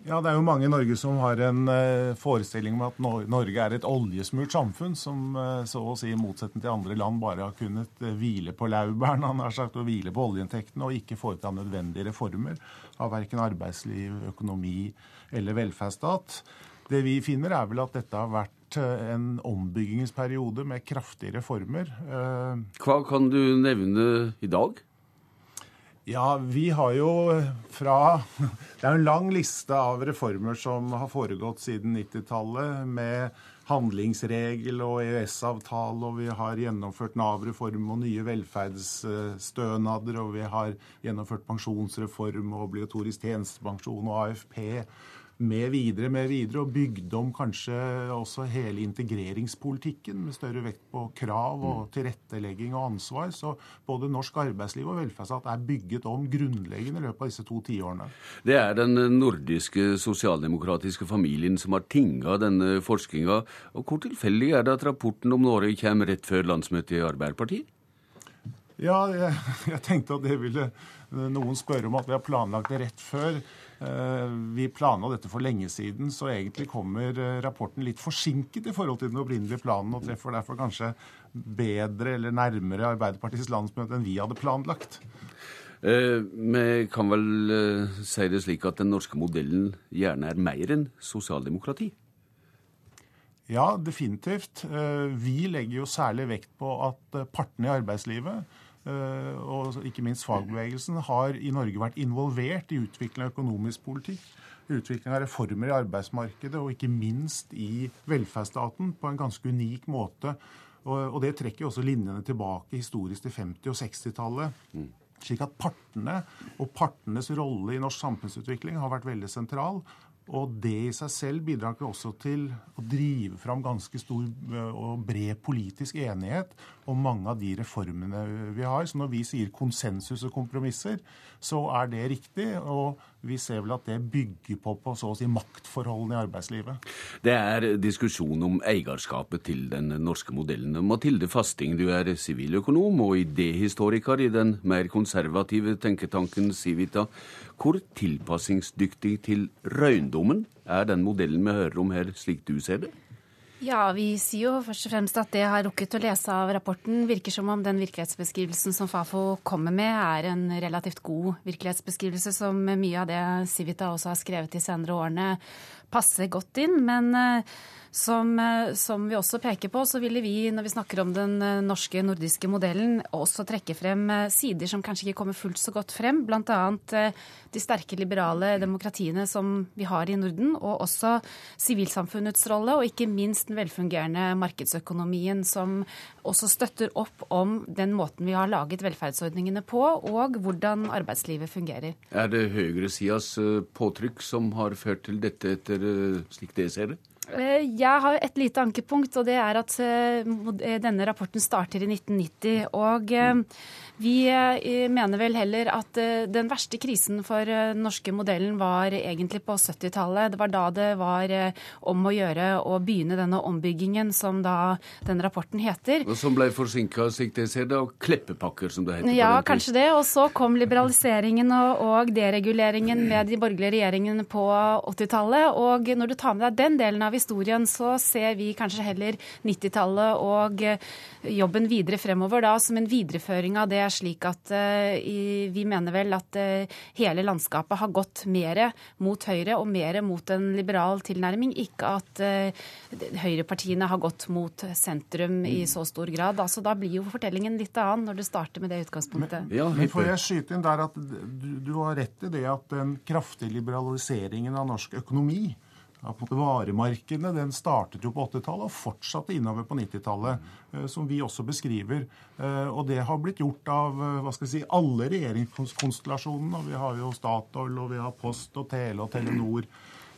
Ja, Det er jo mange i Norge som har en uh, forestilling om at Norge er et oljesmurt samfunn, som uh, så å si i motsetning til andre land bare har kunnet uh, hvile på laurbærene han har sagt, og hvile på oljeinntektene og ikke foreta nødvendige reformer av verken arbeidsliv, økonomi eller velferdsstat. Det vi finner, er vel at dette har vært en ombyggingsperiode med kraftige reformer. Hva kan du nevne i dag? Ja, vi har jo fra Det er en lang liste av reformer som har foregått siden 90-tallet, med handlingsregel og EØS-avtale, og vi har gjennomført Nav-reform og nye velferdsstønader, og vi har gjennomført pensjonsreform og obligatorisk tjenestepensjon og AFP med videre, med videre, og bygde om kanskje også hele integreringspolitikken med større vekt på krav og mm. tilrettelegging og ansvar. Så både norsk arbeidsliv og velferdsstat er bygget om grunnleggende i løpet av disse to tiårene. Det er den nordiske sosialdemokratiske familien som har tinga denne forskninga. Og hvor tilfeldig er det at rapporten om Norge kommer rett før landsmøtet i Arbeiderpartiet? Ja, jeg, jeg tenkte at det ville noen spørre om at vi har planlagt det rett før. Eh, vi planla dette for lenge siden, så egentlig kommer eh, rapporten litt forsinket i forhold til den opprinnelige planen, og treffer derfor kanskje bedre eller nærmere Arbeiderpartiets landsmøte enn vi hadde planlagt. Eh, vi kan vel eh, si det slik at den norske modellen gjerne er mer enn sosialdemokrati? Ja, definitivt. Eh, vi legger jo særlig vekt på at partene i arbeidslivet og ikke minst fagbevegelsen, har i Norge vært involvert i utvikling av økonomisk politikk, utvikling av reformer i arbeidsmarkedet og ikke minst i velferdsstaten på en ganske unik måte. Og, det trekker også linjene tilbake historisk til 50- og 60-tallet. Mm. Slik at partene og partenes rolle i norsk samfunnsutvikling har vært veldig sentral. Og det i seg selv bidrar ikke også til å drive fram ganske stor eh, og bred politisk enighet om mange av de reformene vi har. Så når vi sier konsensus og kompromisser, så er det riktig. Og vi ser vel at det bygger på, på så å si maktforholdene i arbeidslivet. Det er diskusjon om eierskapet til den norske modellen. Mathilde Fasting, du er siviløkonom og idéhistoriker i den mer konservative tenketanken Civita. Hvor tilpassingsdyktig til røyndommen er den modellen vi hører om her, slik du ser det? Ja, vi sier jo først og fremst at det har rukket å lese av rapporten, virker som om den virkelighetsbeskrivelsen som Fafo kommer med, er en relativt god virkelighetsbeskrivelse, som mye av det Civita også har skrevet de senere årene, passer godt inn. Men uh, som, eh, som, vi også peker på, så ville vi når vi snakker om den eh, norske nordiske modellen, også trekke frem eh, sider som kanskje ikke kommer fullt så godt frem. Bl.a. de sterke liberale demokratiene som vi har i Norden, og også sivilsamfunnets rolle, og ikke minst den velfungerende markedsøkonomien som også støtter opp om den måten vi har laget velferdsordningene på, og hvordan arbeidslivet fungerer. Er det høyresidas påtrykk som har ført til dette, etter slik det ser det? Eh, jeg har et lite ankepunkt, og det er at eh, denne rapporten starter i 1990. Og eh, vi mener vel heller at den verste krisen for den norske modellen var egentlig på 70-tallet. Det var da det var om å gjøre å begynne denne ombyggingen som da den rapporten heter. Og som ble forsinka, slik jeg ser det, og kleppepakker, som det heter. Ja, kanskje det. Og så kom liberaliseringen og, og dereguleringen med de borgerlige regjeringene på 80-tallet. Og når du tar med deg den delen av historien, så ser vi kanskje heller 90-tallet og eh, jobben videre fremover da som en videreføring av det, slik at uh, vi mener vel at uh, hele landskapet har gått mer mot høyre og mer mot en liberal tilnærming, ikke at uh, høyrepartiene har gått mot sentrum i så stor grad. Altså, da blir jo fortellingen litt annen når du starter med det utgangspunktet. Men, ja, men får jeg skyte inn der at du, du har rett i det at den kraftige liberaliseringen av norsk økonomi på Varemarkedene den startet jo på 80-tallet og fortsatte innover på 90-tallet, eh, som vi også beskriver. Eh, og det har blitt gjort av eh, hva skal jeg si, alle regjeringskonstellasjonene. Vi har jo Statoil, og vi har Post og Tele og Telenor.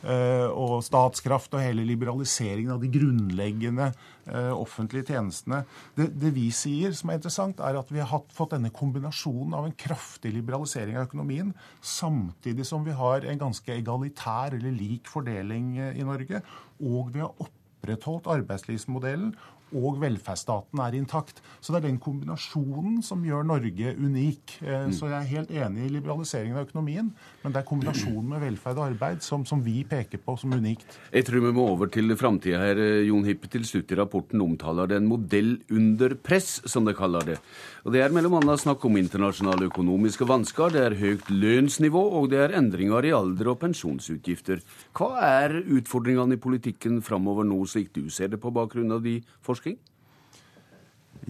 Eh, og statskraft og hele liberaliseringen av de grunnleggende eh, offentlige tjenestene. Det, det, vi sier som er interessant, er at vi har hatt, fått denne kombinasjonen av en kraftig liberalisering av økonomien, samtidig som vi har en ganske egalitær eller lik fordeling eh, i Norge. Og vi har opprettholdt arbeidslivsmodellen og velferdsstaten er intakt. Så det er den kombinasjonen som gjør Norge unik. Eh. Så jeg er helt enig i liberaliseringen av økonomien, men det er kombinasjonen med velferd og arbeid som, som vi peker på som unikt. Jeg tror vi må over til framtida her. Eh, Jon Hippe til slutt i rapporten omtaler det en modell under press, som det kaller det. Og Det er bl.a. snakk om internasjonale økonomiske vansker, det er høyt lønnsnivå, og det er endringer i alder og pensjonsutgifter. Hva er utfordringene i politikken framover nå, slik du ser det på bakgrunn av de forskning?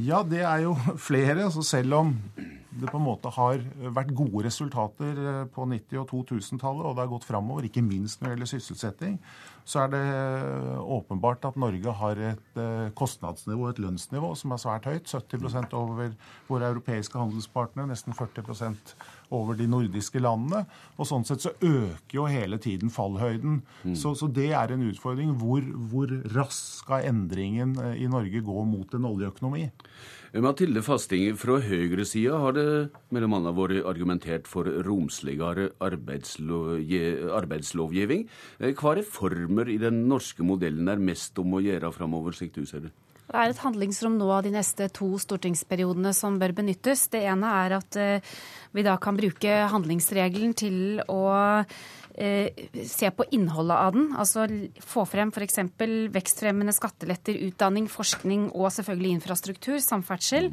Ja, det er jo flere. altså Selv om det på en måte har vært gode resultater eh, på 90- og 2000-tallet, og det har gått framover, ikke minst når det gjelder sysselsetting, så er det eh, åpenbart at Norge har et eh, kostnadsnivå, et lønnsnivå, som er svært høyt. 70% over våre europeiske handelspartnere, nesten 40 over de nordiske landene. Og sånn sett så øker jo hele tiden fallhøyden. Mm. Så, så, det er en utfordring. Hvor, hvor raskt skal endringen i Norge gå mot en oljeøkonomi? Mathilde Fasting, fra høyresida har det mellom annet vært argumentert for romsligere arbeidslovgivning. Eh, hva reformer i den norske modellen er mest om å gjøre framover, slik du ser det? Det er et handlingsrom nå av de neste to stortingsperiodene som bør benyttes. Det ene er at eh, vi da kan bruke handlingsregelen til å Eh, se på innholdet av den. Altså få frem f.eks. vekstfremmende skatteletter, utdanning, forskning og selvfølgelig infrastruktur, samferdsel.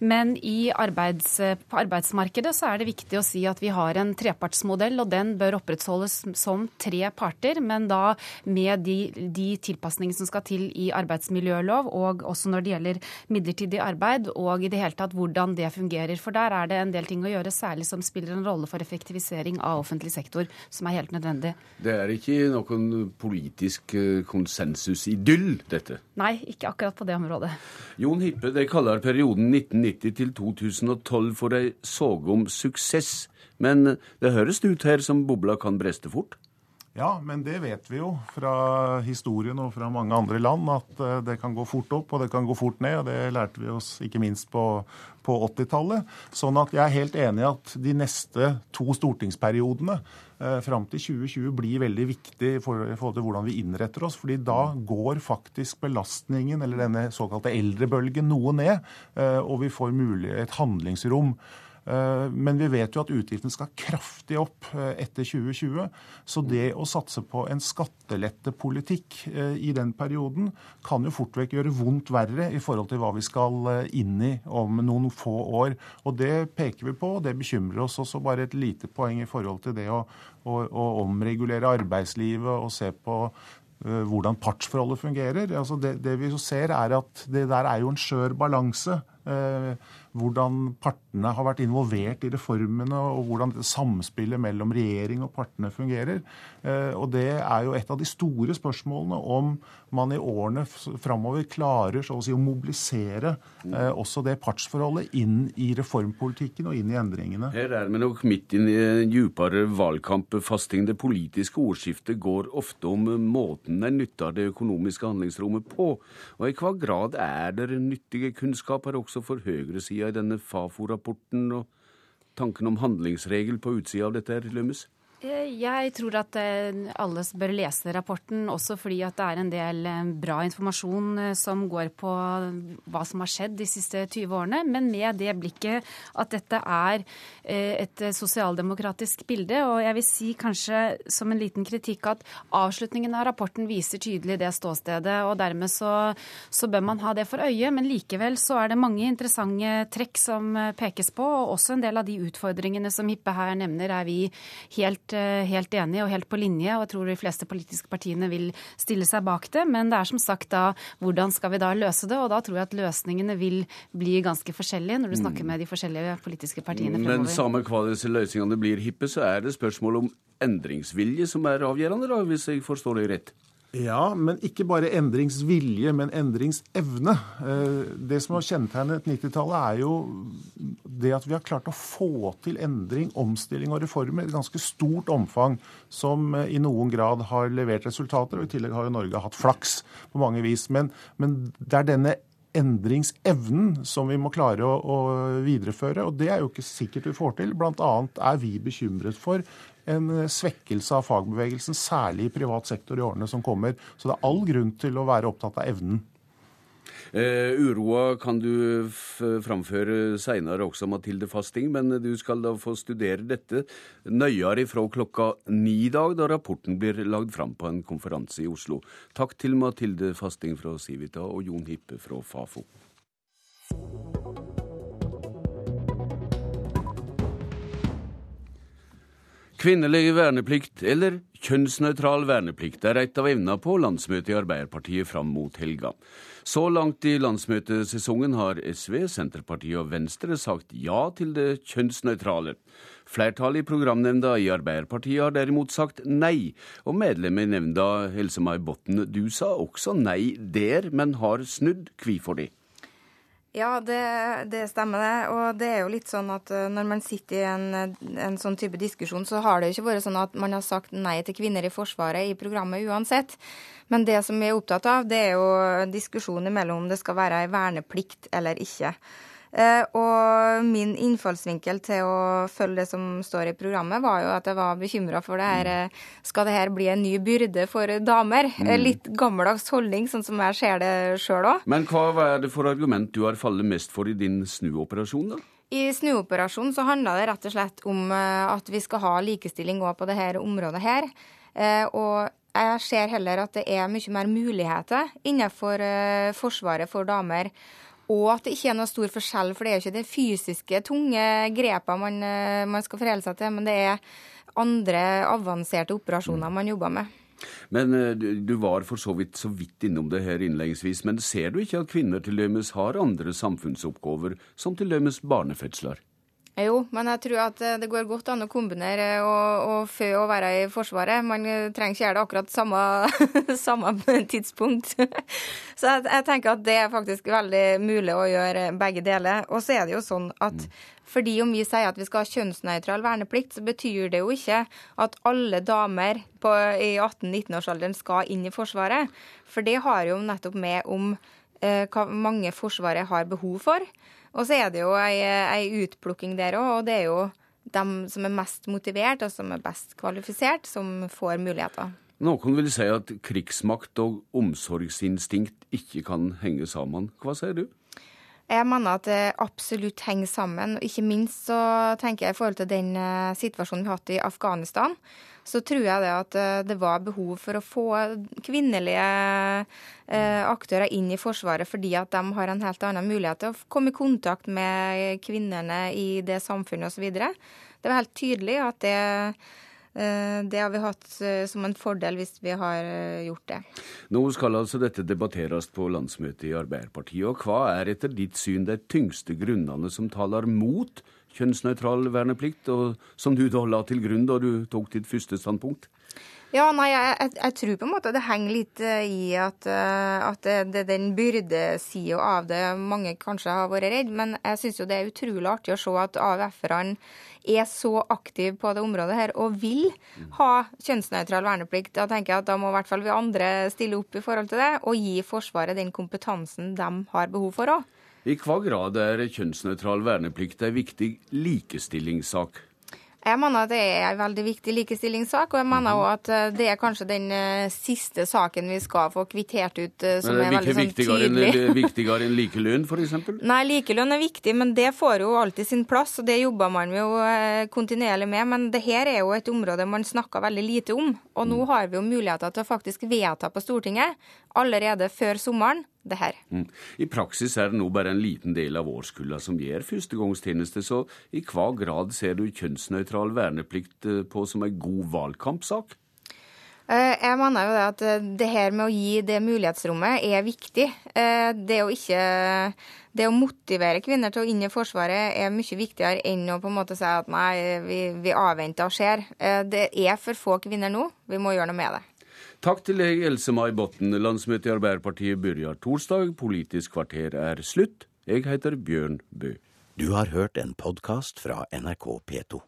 Men arbeids, på arbeidsmarkedet så er det viktig å si at vi har en trepartsmodell, og den bør opprettholdes som tre parter, men da med de, de tilpasningene som skal til i arbeidsmiljølov, og også når det gjelder midlertidig arbeid, og i det hele tatt hvordan det fungerer. For der er det en del ting å gjøre, særlig som spiller en rolle for effektivisering av offentlig sektor, som er helt nødvendig. Det er ikke noen politisk eh, konsensusidyll, dette? Nei, ikke akkurat på det området. Jon Hippe, de kaller perioden 1990 til 2012 for ei sågom suksess. Men det høres ut her som bobla kan breste fort? Ja, men det vet vi jo fra historien og fra mange andre land, at eh, det kan gå fort opp og det kan gå fort ned. og Det lærte vi oss ikke minst på, på 80-tallet. Sånn at jeg er helt enig i at de neste to stortingsperiodene eh, fram til 2020 blir veldig viktig i forhold til hvordan vi innretter oss. fordi da går faktisk belastningen, eller denne såkalte eldrebølgen, noe ned. Eh, og vi får mulig et handlingsrom. Eh, men vi vet jo at utgiftene skal kraftig opp eh, etter 2020. Så det å satse på en skattelettepolitikk eh, i den perioden kan jo fort vekk gjøre vondt verre i forhold til hva vi skal inn i om noen få år. Og det peker vi på, og det bekymrer oss også. Bare et lite poeng i forhold til det å, å, å omregulere arbeidslivet og se på hvordan partsforholdet fungerer. Altså det, det, vi ser er at Det der er jo en skjør balanse. Eh, hvordan partene har vært involvert i reformene, og hvordan samspillet mellom regjering og partene fungerer. Eh, og det er jo et av de store spørsmålene om man i årene framover klarer å si å mobilisere eh, også det partsforholdet inn i reformpolitikken og inn i endringene. Her er vi nok midt inn i en djupere valgkampfasting. Det politiske ordskiftet går ofte om måten en nytter det økonomiske handlingsrommet på. Og i hva grad er det nyttige kunnskaper også for høyresida i denne Fafo-rapporten og tanken om handlingsregel på utsida av dette, Lømmes? Eh, jeg tror at eh, alle bør lese rapporten, også fordi at det er en del eh, bra informasjon som går på hva som har skjedd de siste 20 årene, men med det blikket at dette er et sosialdemokratisk bilde. Og jeg vil si kanskje som en liten kritikk at avslutningen av rapporten viser tydelig det ståstedet, og dermed så, så bør man ha det for øye. Men likevel så er det mange interessante trekk som pekes på, og også en del av de utfordringene som Hippe her nevner, er vi helt Eh, helt, enig og helt på linje, og jeg tror de fleste politiske partiene vil stille seg bak det. Men det er som sagt da hvordan skal vi da løse det? Og da tror jeg at løsningene vil bli ganske forskjellige når du snakker mm. med de forskjellige politiske partiene fremover. Men samme hva disse løsningene blir hippe, så er det spørsmål om endringsvilje som er avgjørende, da, hvis jeg forstår det rett? Ja, men ikke bare endringsvilje, men endringsevne. Eh, det som har kjennetegnet 90-tallet, er jo det at vi har klart å få til endring, omstilling og reformer i et ganske stort omfang, som eh, i noen grad har levert resultater. og I tillegg har jo Norge hatt flaks på mange vis. Men, men det er denne endringsevnen som vi må klare å, å, videreføre. Og det er jo ikke sikkert vi får til. Blant annet er vi bekymret for en svekkelse av fagbevegelsen, særlig i privat sektor i årene som kommer. Så det er all grunn til å være opptatt av evnen. Uh, uroa kan du framføre seinere også, Mathilde Fasting, men du skal da få studere dette nøyere fra klokka ni i dag, da rapporten blir lagd fram på en konferanse i Oslo. Takk til Mathilde Fasting fra Civita og Jon Hippe fra Fafo. Kvinnelig verneplikt, eller kjønnsnøytral verneplikt, er et av evna på landsmøtet i Arbeiderpartiet fram mot helga. Så langt i landsmøtesesongen har SV, Senterpartiet og Venstre sagt ja til det kjønnsnøytrale. Flertallet i programnemnda i Arbeiderpartiet har derimot sagt nei, og medlemmet i nemnda, Else-May Botten, du sa også nei der, men har snudd. Hvorfor det? Ja, det, det, stemmer det. Og det er jo litt sånn at eh, når man sitter i en, en, sånn type diskusjon, så har det jo ikke vært sånn at man har sagt nei til kvinner i Forsvaret i programmet uansett. Men det som vi er opptatt av, det er jo diskusjonen mellom om det skal være en verneplikt eller ikke. Eh, og min innfallsvinkel til å følge det som står i programmet, var jo at jeg var bekymra for det her eh, Skal det her bli en ny byrde for damer? Mm. Litt gammeldags holdning, sånn som jeg ser det sjøl òg. Men hva er det for argument du har fallet mest for i din snuoperasjon, da? I snuoperasjonen så handla det rett og slett om eh, at vi skal ha likestilling òg på dette området her. Og jeg ser heller at det er mye mer muligheter innenfor Forsvaret for damer og at det ikke er noe stor forskjell, for det er jo ikke det fysiske, tunge grepene man, eh, man skal forholde seg til, men det er andre avanserte operasjoner man jobber med. Men eh, du var for så vidt så vidt innom det her innledningsvis. Men ser du ikke at kvinner til dømes har andre samfunnsoppgaver, som til dømes barnefødsler? Jo, men jeg tror at eh, det går godt an å kombinere og, og fø og være i Forsvaret. Man eh, trenger ikke gjøre det akkurat samme, samme tidspunkt. Så jeg, jeg, tenker at det er faktisk veldig mulig å gjøre begge deler. Og så er det jo sånn at mm. fordi om vi sier at vi skal ha kjønnsnøytral verneplikt, så betyr det jo ikke at alle damer på, i 18-19-årsalderen skal inn i Forsvaret. For det har jo nettopp med om eh, hva mange Forsvaret har behov for. Og så er det jo ei, ei utplukking der òg, og det er jo dem som er mest motivert og som er best kvalifisert, som får muligheter. Noen vil si at krigsmakt og omsorgsinstinkt ikke kan henge sammen. Hva sier du? Jeg mener at det absolutt henger sammen. Ikke minst så tenker jeg i forhold til den eh, situasjonen vi har hatt i Afghanistan så tror jeg det at eh, det var behov for å få kvinnelige eh, aktører inn i Forsvaret, fordi at de har en helt annen mulighet til å komme i kontakt med kvinnene i det samfunnet osv. Det var helt tydelig at det eh, det har vi hatt som en fordel hvis vi har gjort det. Nå skal altså dette debatteres på landsmøtet i Arbeiderpartiet. og Hva er etter ditt syn de tyngste grunnene som taler mot kjønnsnøytral verneplikt, og som du da la til grunn da du tok ditt første standpunkt? Ja, nei, jeg, jeg, jeg, tror på en måte det henger litt uh, i at, uh, at det, det, den byrdesida av det mange kanskje har vært redd. Men jeg syns jo det er utrolig artig å se at AUF-erne er så aktive på det området her og vil ha kjønnsnøytral verneplikt. Da tenker jeg at da må i hvert fall vi andre stille opp i forhold til det, og gi Forsvaret den kompetansen de har behov for òg. I hva grad er kjønnsnøytral verneplikt en viktig likestillingssak? Jeg mener at det er en veldig viktig likestillingssak, og jeg mener òg at eh, det er kanskje den eh, siste saken vi skal få kvittert ut som men er, er veldig sånn tydelig. Er viktigere enn likelønn, f.eks.? Nei, likelønn er viktig, men det får jo alltid sin plass, og det jobber man jo kontinuerlig med. Men det her er jo et område man snakker veldig lite om, og nå mm. har vi jo muligheter til å faktisk vedta på Stortinget allerede før sommeren det her. Mm. I praksis er det nå bare en liten del av årskulla som gjør førstegangstjeneste, så i hva grad ser du kjønnsnøytral verneplikt eh, på som en god valgkampsak? Eh, jeg mener jo det at eh, det her med å gi det mulighetsrommet er viktig. Det å ikke det å motivere kvinner til å inn i Forsvaret er mye viktigere enn å på en måte si at nei, vi, vi avventer og ser. Det er for få kvinner nå. Vi må gjøre noe med det. Takk til deg, Else-May Botten. Landsmøtet i Arbeiderpartiet begynner torsdag. Politisk kvarter er slutt. Jeg heter Bjørn Bø. Du har hørt en podkast fra NRK P2.